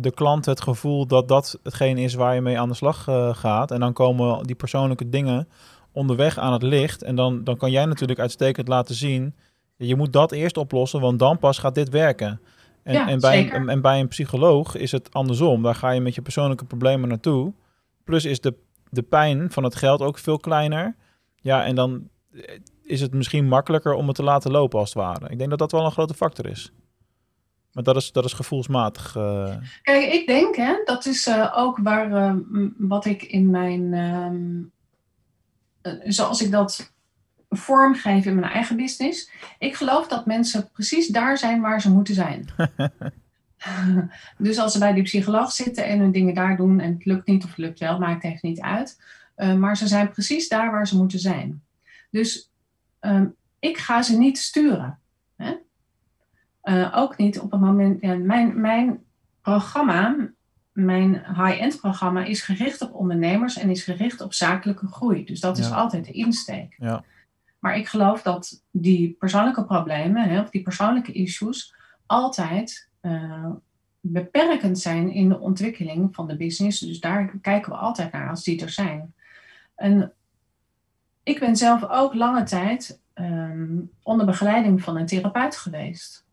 de klant het gevoel dat dat hetgeen is waar je mee aan de slag eh, gaat. En dan komen die persoonlijke dingen onderweg aan het licht. En dan, dan kan jij natuurlijk uitstekend laten zien. Je moet dat eerst oplossen, want dan pas gaat dit werken. En, Ja, en, bij een, en bij een psycholoog is het andersom. Daar ga je met je persoonlijke problemen naartoe. Plus is de, de pijn van het geld ook veel kleiner. Ja, en dan eh, is het misschien makkelijker om het te laten lopen als het ware. Ik denk dat dat wel een grote factor is. Maar dat is, dat is gevoelsmatig. eh, Kijk, ik denk, hè, dat is eh, ook waar, eh, m- wat ik in mijn, ehm, eh, zoals ik dat vormgeef in mijn eigen business. Ik geloof dat mensen precies daar zijn waar ze moeten zijn. <laughs> dus als ze bij die psycholoog zitten en hun dingen daar doen en het lukt niet of het lukt wel, maakt echt niet uit. Maar ze zijn precies daar waar ze moeten zijn. Dus ehm, ik ga ze niet sturen. Hè? Eh, ook niet op het moment. Ja, mijn, mijn programma, mijn high-end programma, is gericht op ondernemers en is gericht op zakelijke groei. Dus dat is altijd de insteek. ja. Maar ik geloof dat die persoonlijke problemen, hè, of die persoonlijke issues, altijd eh, beperkend zijn in de ontwikkeling van de business. Dus daar kijken we altijd naar als die er zijn. En ik ben zelf ook lange tijd ehm, onder begeleiding van een therapeut geweest.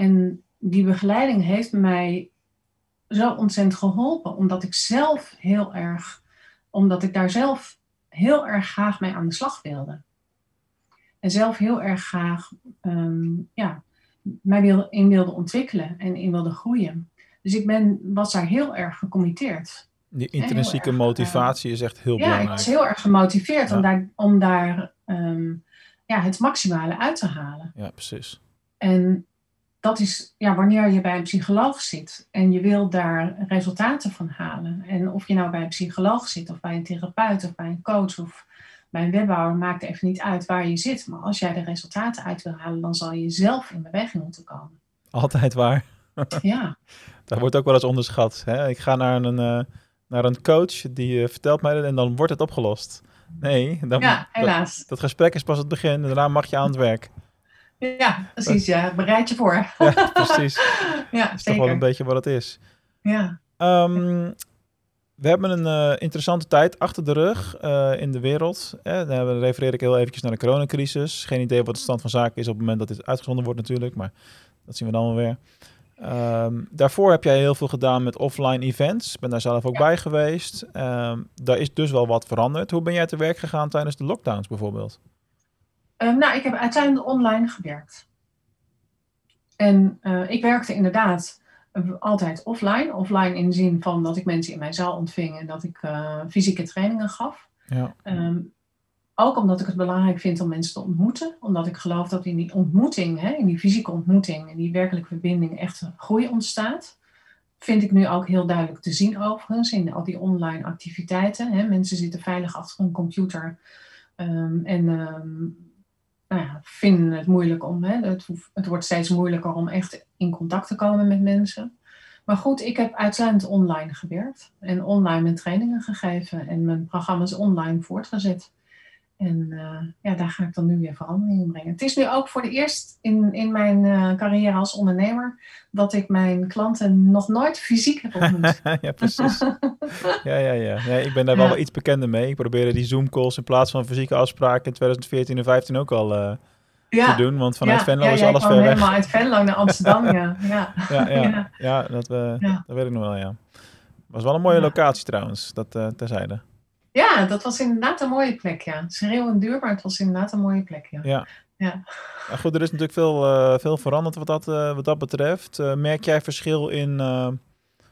En die begeleiding heeft mij zo ontzettend geholpen, omdat ik zelf heel erg, omdat ik daar zelf heel erg graag mee aan de slag wilde. En zelf heel erg graag ehm, ja, mij wil, in wilde ontwikkelen en in wilde groeien. Dus ik ben, was daar heel erg gecommitteerd. Die intrinsieke motivatie is echt heel ja, belangrijk. Ja, ik was heel erg gemotiveerd Ja. om daar, om daar ehm, ja, het maximale uit te halen. Ja, precies. En dat is ja, wanneer je bij een psycholoog zit en je wil daar resultaten van halen. En of je nou bij een psycholoog zit, of bij een therapeut, of bij een coach, of bij een webbouwer, maakt even niet uit waar je zit. Maar als jij de resultaten uit wil halen, dan zal je zelf in beweging moeten komen. Altijd waar. Ja, <laughs> Dat wordt ook wel eens onderschat. Hè? Ik ga naar een, eh, naar een coach die eh, vertelt mij dat en dan wordt het opgelost. Nee, dan, ja dat, helaas. dat gesprek is pas het begin en daarna mag je aan het werk. Ja, precies. Ja. Bereid je voor. Ja, precies. Ja, <laughs> Dat is toch wel een zeker. beetje wat het is. Ja. Ehm, we hebben een eh, interessante tijd achter de rug eh, in de wereld. Eh, dan refereer ik heel eventjes naar de coronacrisis. Geen idee wat de stand van zaken is op het moment dat dit uitgezonden wordt natuurlijk, maar dat zien we dan wel weer. Ehm, daarvoor heb jij heel veel gedaan met offline events. Ik ben daar zelf ook bij geweest. Ehm, daar is dus wel wat veranderd. Hoe ben jij te werk gegaan tijdens de lockdowns bijvoorbeeld? Ehm, nou, ik heb uiteindelijk online gewerkt. En eh, ik werkte inderdaad eh, altijd offline. Offline in de zin van dat ik mensen in mijn zaal ontving en dat ik eh, fysieke trainingen gaf. Ja, Ehm, ook omdat ik het belangrijk vind om mensen te ontmoeten. Omdat ik geloof dat in die ontmoeting, hè, in die fysieke ontmoeting, in die werkelijke verbinding echt groei ontstaat. Vind ik nu ook heel duidelijk te zien overigens in al die online activiteiten. Hè. Mensen zitten veilig achter een computer ehm, en ehm, nou ja, vinden het moeilijk om. Hè, het, het wordt steeds moeilijker om echt in contact te komen met mensen. Maar goed, ik heb uitsluitend online gewerkt en online mijn trainingen gegeven en mijn programma's online voortgezet. En eh, ja, daar ga ik dan nu weer verandering in brengen. Het is nu ook voor het eerst in, in mijn eh, carrière als ondernemer dat ik mijn klanten nog nooit fysiek heb ontmoet. <laughs> ja precies. Ja, ja, ja. Nee, ik ben daar wel, Ja. wel iets bekender mee. Ik probeerde die Zoom-calls in plaats van fysieke afspraken in 2014 en 2015 ook al eh, ja, te doen. Want vanuit ja, Venlo ja, is alles ver weg. helemaal uit Venlo naar Amsterdam, <laughs> ja. ja. Ja, ja, Ja. ja. dat, Ja. dat weet ik nog wel, ja. Was wel een mooie Ja. locatie trouwens, dat terzijde. Ja, dat was inderdaad een mooie plek, ja. Schreeuwend duur, maar het was inderdaad een mooie plek, ja. Ja. Ja. Goed, er is natuurlijk veel, eh, veel veranderd wat dat, eh, wat dat betreft. Eh, merk jij verschil in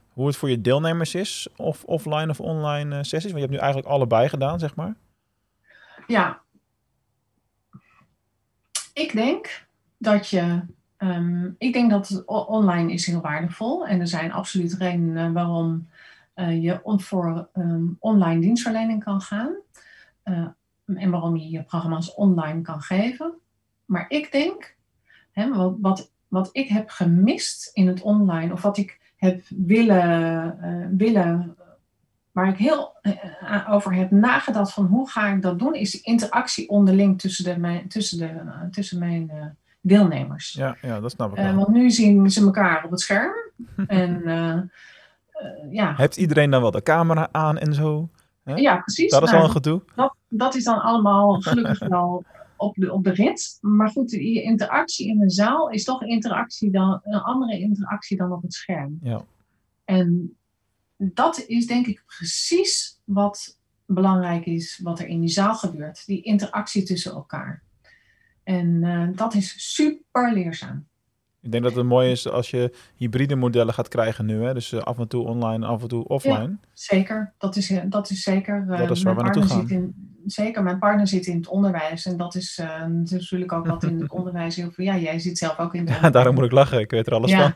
hoe het voor je deelnemers is? Of offline of online sessies? Want je hebt nu eigenlijk allebei gedaan, zeg maar. Ja. Ik denk dat je. ehm, ik denk dat online is heel waardevol. En er zijn absoluut redenen waarom je on- voor ehm, online dienstverlening kan gaan. Eh, en waarom je je programma's online kan geven. Maar ik denk, hè, wat, wat, wat ik heb gemist in het online, of wat ik heb willen, eh, willen waar ik heel eh, over heb nagedacht van hoe ga ik dat doen, is de interactie onderling tussen, de, mijn, tussen, de, eh, tussen mijn eh, deelnemers. Ja, ja dat snap ik Eh, wel. want nu zien ze elkaar op het scherm. <laughs> en eh, eh, ja. Heeft iedereen dan wel de camera aan en zo? ja, precies. Dat is Nou, wel een gedoe. dat, dat is dan allemaal gelukkig wel op de, op de rit. Maar goed, die interactie in de zaal is toch interactie dan, een andere interactie dan op het scherm. Ja. En dat is denk ik precies wat belangrijk is, wat er in die zaal gebeurt. Die interactie tussen elkaar. En eh, dat is super leerzaam. Ik denk dat het mooi is als je hybride modellen gaat krijgen nu. Hè? Dus eh, af en toe online, af en toe offline. Zeker, dat is, eh, dat is zeker. eh, Dat is waar we naartoe zit in, zeker, mijn partner zit in het onderwijs. En dat is natuurlijk ook wat in het <laughs> onderwijs heel veel. Ja, jij zit zelf ook in het Ja, <laughs> daarom moet ik lachen. Ik weet er alles Ja. van.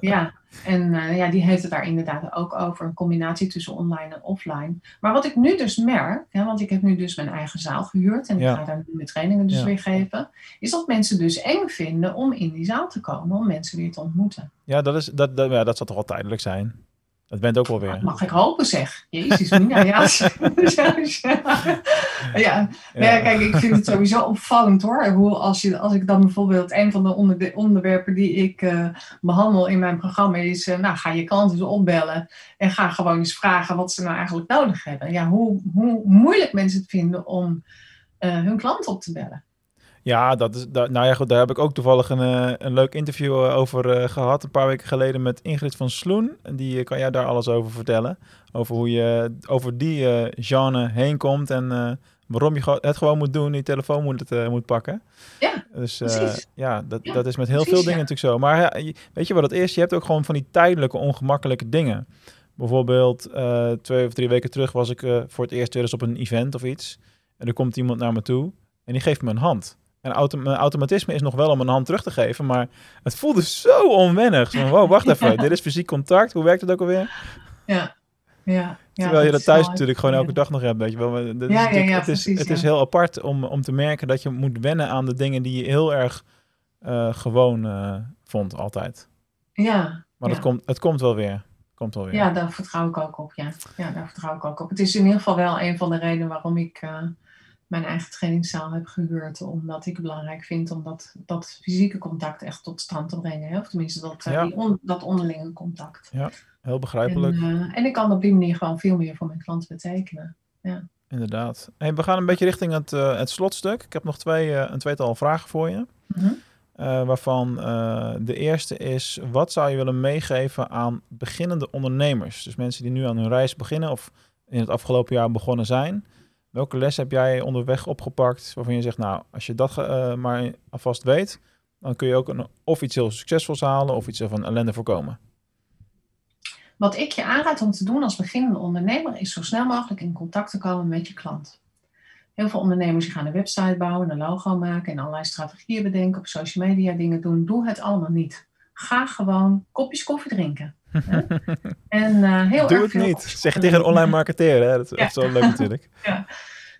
Ja, en eh, ja, die heeft het daar inderdaad ook over. Een combinatie tussen online en offline. Maar wat ik nu dus merk, hè, want ik heb nu dus mijn eigen zaal gehuurd. En Ja. ik ga daar nu mijn trainingen dus Ja. weer geven. Is dat mensen dus eng vinden om in die zaal te komen. Om mensen weer te ontmoeten. Ja, dat, is, dat, dat, ja, dat zal toch wel tijdelijk zijn. Dat bent ook wel weer. Mag ik hopen zeg. Jezus, Mina. Ja, <laughs> ja. ja. Kijk, ik vind het sowieso opvallend hoor. Hoe als, je, als ik dan bijvoorbeeld een van de onder- onderwerpen die ik eh, behandel in mijn programma is, eh, nou ga je klanten eens opbellen en ga gewoon eens vragen wat ze nou eigenlijk nodig hebben. Ja, hoe, hoe moeilijk mensen het vinden om eh, hun klant op te bellen. Ja, dat is, dat, nou ja, goed, daar heb ik ook toevallig een, eh, een leuk interview eh, over eh, gehad. Een paar weken geleden met Ingrid van Sloen. En die kan jij daar alles over vertellen. Over hoe je over die genre heen komt. En waarom je het gewoon moet doen. Die telefoon moet, het, moet pakken. Ja, Dus precies. ja, dat, Ja, dat is met heel precies, veel dingen ja. natuurlijk zo. Maar weet je wat het is? Je hebt ook gewoon van die tijdelijke ongemakkelijke dingen. Bijvoorbeeld twee of drie weken terug was ik voor het eerst weer eens op een event of iets. En er komt iemand naar me toe en die geeft me een hand. En automatisme is nog wel om een hand terug te geven, maar het voelde zo onwennig. Zo wow, wacht <laughs> even, dit is fysiek contact. Hoe werkt het ook alweer? Ja, ja. ja Terwijl je dat thuis natuurlijk gewoon elke dag nog hebt, weet je wel. Maar dat is Ja, ja, het is, het heel apart om, om te merken dat je moet wennen aan de dingen die je heel erg eh, gewoon eh, vond altijd. Ja, Maar het, komt, het komt wel weer. Komt wel weer. Ja, daar vertrouw ik ook op. Ja. ja, daar vertrouw ik ook op. Het is in ieder geval wel een van de redenen waarom ik eh, mijn eigen trainingszaal heb gehuurd. Omdat ik het belangrijk vind om dat, dat fysieke contact echt tot stand te brengen. Hè? Of tenminste dat, eh, Ja. die on- dat onderlinge contact. Heel En, begrijpelijk, eh, en ik kan op die manier gewoon veel meer voor mijn klanten betekenen. inderdaad. Hey, we gaan een beetje richting het, eh, het slotstuk. Ik heb nog twee, een tweetal vragen voor je. Mhm. Waarvan de eerste is, wat zou je willen meegeven aan beginnende ondernemers? Dus mensen die nu aan hun reis beginnen of in het afgelopen jaar begonnen zijn. Welke les heb jij onderweg opgepakt waarvan je zegt, nou, als je dat eh, maar alvast weet, dan kun je ook een, of iets heel succesvols halen of iets van ellende voorkomen. Wat ik je aanraad om te doen als beginnende ondernemer is zo snel mogelijk in contact te komen met je klant. Heel veel ondernemers gaan een website bouwen, een logo maken en allerlei strategieën bedenken, op social media dingen doen. Doe het allemaal niet. Ga gewoon kopjes koffie drinken. En eh, heel Doe erg het veel niet. Zeg tegen een online <laughs> marketeer, hè? Dat is Ja. echt zo leuk natuurlijk. <laughs>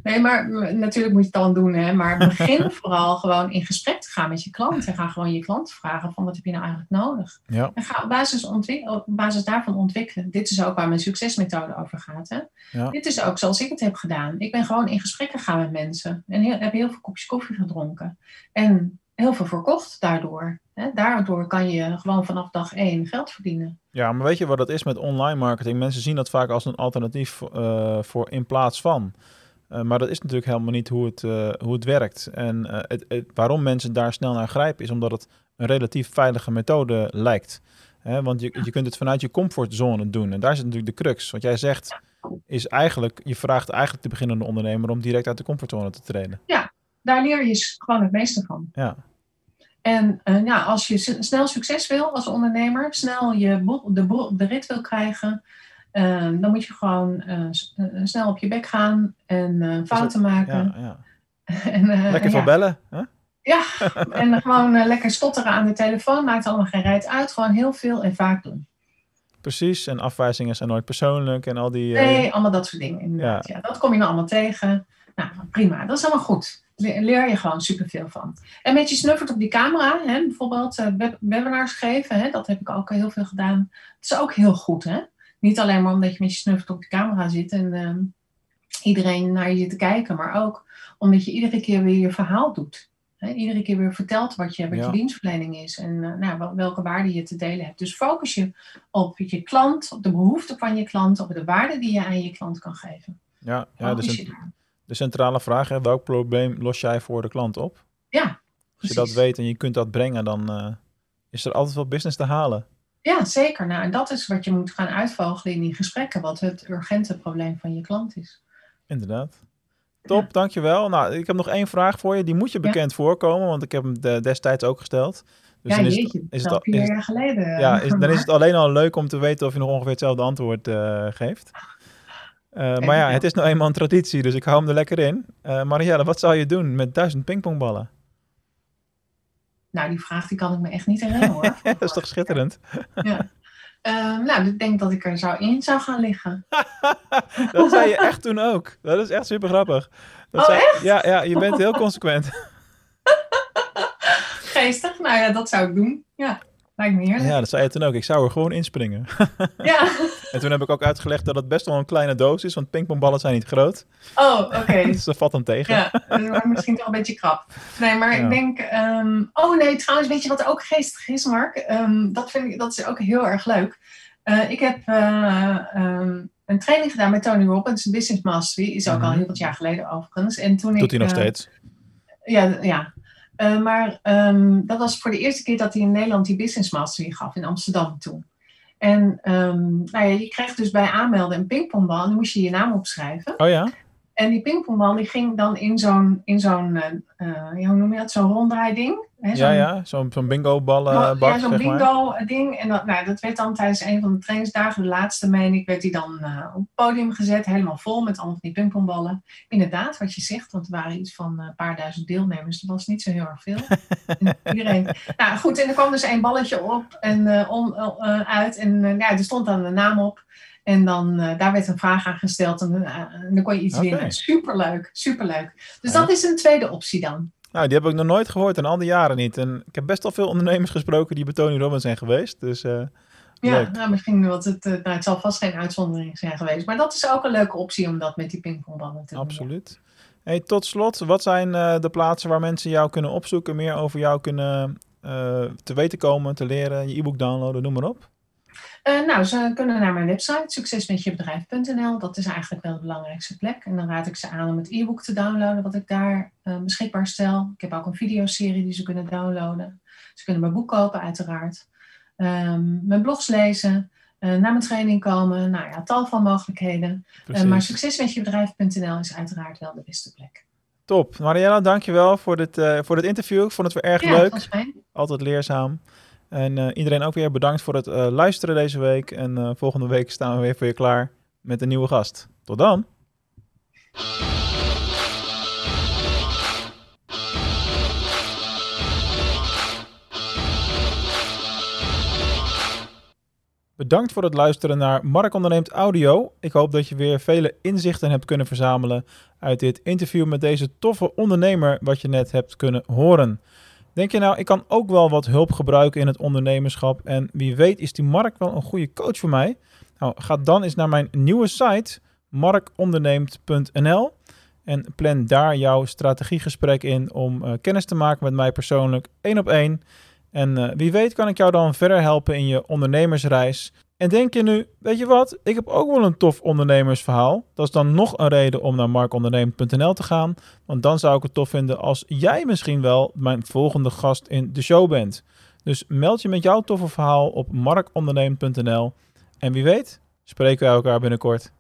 Nee, maar natuurlijk moet je het dan doen, hè? maar <laughs> begin vooral gewoon in gesprek te gaan met je klant. En ga gewoon je klant vragen van wat heb je nou eigenlijk nodig? Ja, En ga op basis, op basis daarvan ontwikkelen. Dit is ook waar mijn succesmethode over gaat. Hè? Ja. Dit is ook zoals ik het heb gedaan. Ik ben gewoon in gesprek gegaan met mensen. En heel, heb heel veel kopjes koffie gedronken. En heel veel verkocht daardoor. Hè? Daardoor kan je gewoon vanaf dag één geld verdienen. Ja, maar weet je wat het is met online marketing? Mensen zien dat vaak als een alternatief eh, voor in plaats van. Eh, maar dat is natuurlijk helemaal niet hoe het, eh, hoe het werkt. En het, het- waarom mensen daar snel naar grijpen, is omdat het een relatief veilige methode lijkt. Hè, want je, je kunt het vanuit je comfortzone doen. En daar zit natuurlijk de crux. Wat jij zegt is eigenlijk, je vraagt eigenlijk de beginnende ondernemer om direct uit de comfortzone te treden. Daar leer je gewoon het meeste van. Ja, En eh, ja, als je snel succes wil als ondernemer, snel je de, de rit wil krijgen, eh, dan moet je gewoon eh, snel op je bek gaan en fouten maken. ja, ja. <laughs> En, Lekker van ja, bellen. Hè? Ja, <laughs> en gewoon lekker stotteren aan de telefoon. Maakt allemaal geen reet uit. Gewoon heel veel en vaak doen. Precies. En afwijzingen zijn nooit persoonlijk en al die... Nee, allemaal dat soort dingen inderdaad. Ja. dat kom je nou allemaal tegen. Nou, prima. Dat is allemaal goed. Le- Leer je gewoon superveel van. En met je snuffert op die camera, hè, bijvoorbeeld eh, web- webinars geven, hè, dat heb ik ook heel veel gedaan. Dat is ook heel goed. Hè? Niet alleen maar omdat je met je snuffert op de camera zit en ehm, iedereen naar je zit te kijken, maar ook omdat je iedere keer weer je verhaal doet. Hè? Iedere keer weer vertelt wat je, wat Ja. je dienstverlening is en eh, nou, wel- welke waarde je te delen hebt. Dus focus je op je klant, op de behoeften van je klant, op de waarde die je aan je klant kan geven. Ja, ja daar. De centrale vraag, hè, welk probleem los jij voor de klant op? Ja, Als je dat weet en je kunt dat brengen, dan eh, is er altijd wel business te halen. Ja, zeker. Nou, en dat is wat je moet gaan uitvogelen in die gesprekken, wat het urgente probleem van je klant is. Inderdaad. Top, dankjewel. Nou, ik heb nog één vraag voor je. Die moet je Ja. bekend voorkomen, want ik heb hem de- destijds ook gesteld. Dus ja, dan is jeetje, het, is het al vier jaar geleden. ja, is, dan is het alleen al leuk om te weten of je nog ongeveer hetzelfde antwoord eh, geeft. Eh, maar ja, het is nou eenmaal een traditie, dus ik hou hem er lekker in. Eh Marielle, wat zou je doen met duizend pingpongballen? Nou, die vraag die kan ik me echt niet herinneren hoor. <laughs> dat is toch schitterend? Ja. Ehm, nou, ik denk dat ik er zou in zou gaan liggen. <laughs> Dat zei je echt toen ook. Dat is echt super grappig. Dat Oh, zei- Ja, ja, je bent heel consequent. <laughs> Geestig, nou ja, dat zou ik doen. Ja, lijkt me heerlijk. Ja, dat zei je toen ook. Ik zou er gewoon inspringen. Ja. En toen heb ik ook uitgelegd dat het best wel een kleine doos is, want pingpongballen zijn niet groot. Oh, oké. <laughs> Dus dat valt dan tegen. Ja, dat wordt misschien toch een beetje krap. Nee, maar Ja. ik denk. ehm, oh nee, trouwens, weet je wat ook geestig is, Mark? Ehm, dat, vind ik, dat is ook heel erg leuk. Eh, ik heb eh, ehm, een training gedaan met Tony Robbins, Business Mastery. Is ook al Mhm. heel wat jaar geleden overigens. En toen Doet ik, hij nog eh, steeds. Ja, ja. Maar dat was voor de eerste keer dat hij in Nederland die Business Mastery gaf in Amsterdam toen. En um, nou ja, je kreeg dus bij aanmelden een pingpongbal en dan moest je je naam opschrijven. Oh ja? En die pingpongbal die ging dan in zo'n, in zo'n uh, hoe noem je dat, zo'n ronddraaiding. Hè, ja, ja, zo'n zo'n bingo-ballenbak, Ja, zo'n bingo-ding. En dat, nou, dat werd dan tijdens een van de trainingsdagen, de laatste meen ik, werd die dan uh, op het podium gezet. Helemaal vol met allemaal die pingpongballen. Inderdaad, wat je zegt, want er waren iets van een paar duizend deelnemers. Dat was niet zo heel erg veel. <laughs> iedereen. Nou goed, en er kwam dus één balletje op en om, uit. En ja, er stond dan de naam op. En dan, uh, daar werd een vraag aan gesteld en, uh, en dan kon je iets okay. winnen. Superleuk, superleuk. Dus ja. dat is een tweede optie dan. Nou, die heb ik nog nooit gehoord en al die jaren niet. En ik heb best wel veel ondernemers gesproken die bij Tony Robbins zijn geweest. Dus uh, ja, nou, misschien wat het, nou, het zal vast geen uitzondering zijn geweest. Maar dat is ook een leuke optie om dat met die pingpongballen te doen. Absoluut. Hey, tot slot, wat zijn de plaatsen waar mensen jou kunnen opzoeken, meer over jou kunnen te weten komen, te leren, je e-book downloaden, noem maar op? Uh, nou, ze kunnen naar mijn website, succesmetjebedrijf.nl. Dat is eigenlijk wel de belangrijkste plek. En dan raad ik ze aan om het e-book te downloaden, wat ik daar uh, beschikbaar stel. Ik heb ook een videoserie die ze kunnen downloaden. Ze kunnen mijn boek kopen, uiteraard. Um, mijn blogs lezen, uh, naar mijn training komen. Nou ja, tal van mogelijkheden. maar succesmetjebedrijf.nl is uiteraard wel de beste plek. Top. Mariella, dankjewel voor dit, voor dit interview. Ik vond het weer erg ja, leuk. Altijd leerzaam. En uh, iedereen ook weer bedankt voor het uh, luisteren deze week. En uh, volgende week staan we weer voor je klaar met een nieuwe gast. Tot dan! Bedankt voor het luisteren naar Mark Onderneemt Audio. Ik hoop dat je weer vele inzichten hebt kunnen verzamelen uit dit interview met deze toffe ondernemer wat je net hebt kunnen horen. Denk je nou, ik kan ook wel wat hulp gebruiken in het ondernemerschap en wie weet is die Mark wel een goede coach voor mij? Nou, ga dan eens naar mijn nieuwe site markonderneemt.nl en plan daar jouw strategiegesprek in om uh, kennis te maken met mij persoonlijk één op één. En uh, wie weet kan ik jou dan verder helpen in je ondernemersreis. En denk je nu, weet je wat, ik heb ook wel een tof ondernemersverhaal. Dat is dan nog een reden om naar markondernemen.nl te gaan. Want dan zou ik het tof vinden als jij misschien wel mijn volgende gast in de show bent. Dus meld je met jouw toffe verhaal op markondernemen.nl. En wie weet, spreken we elkaar binnenkort.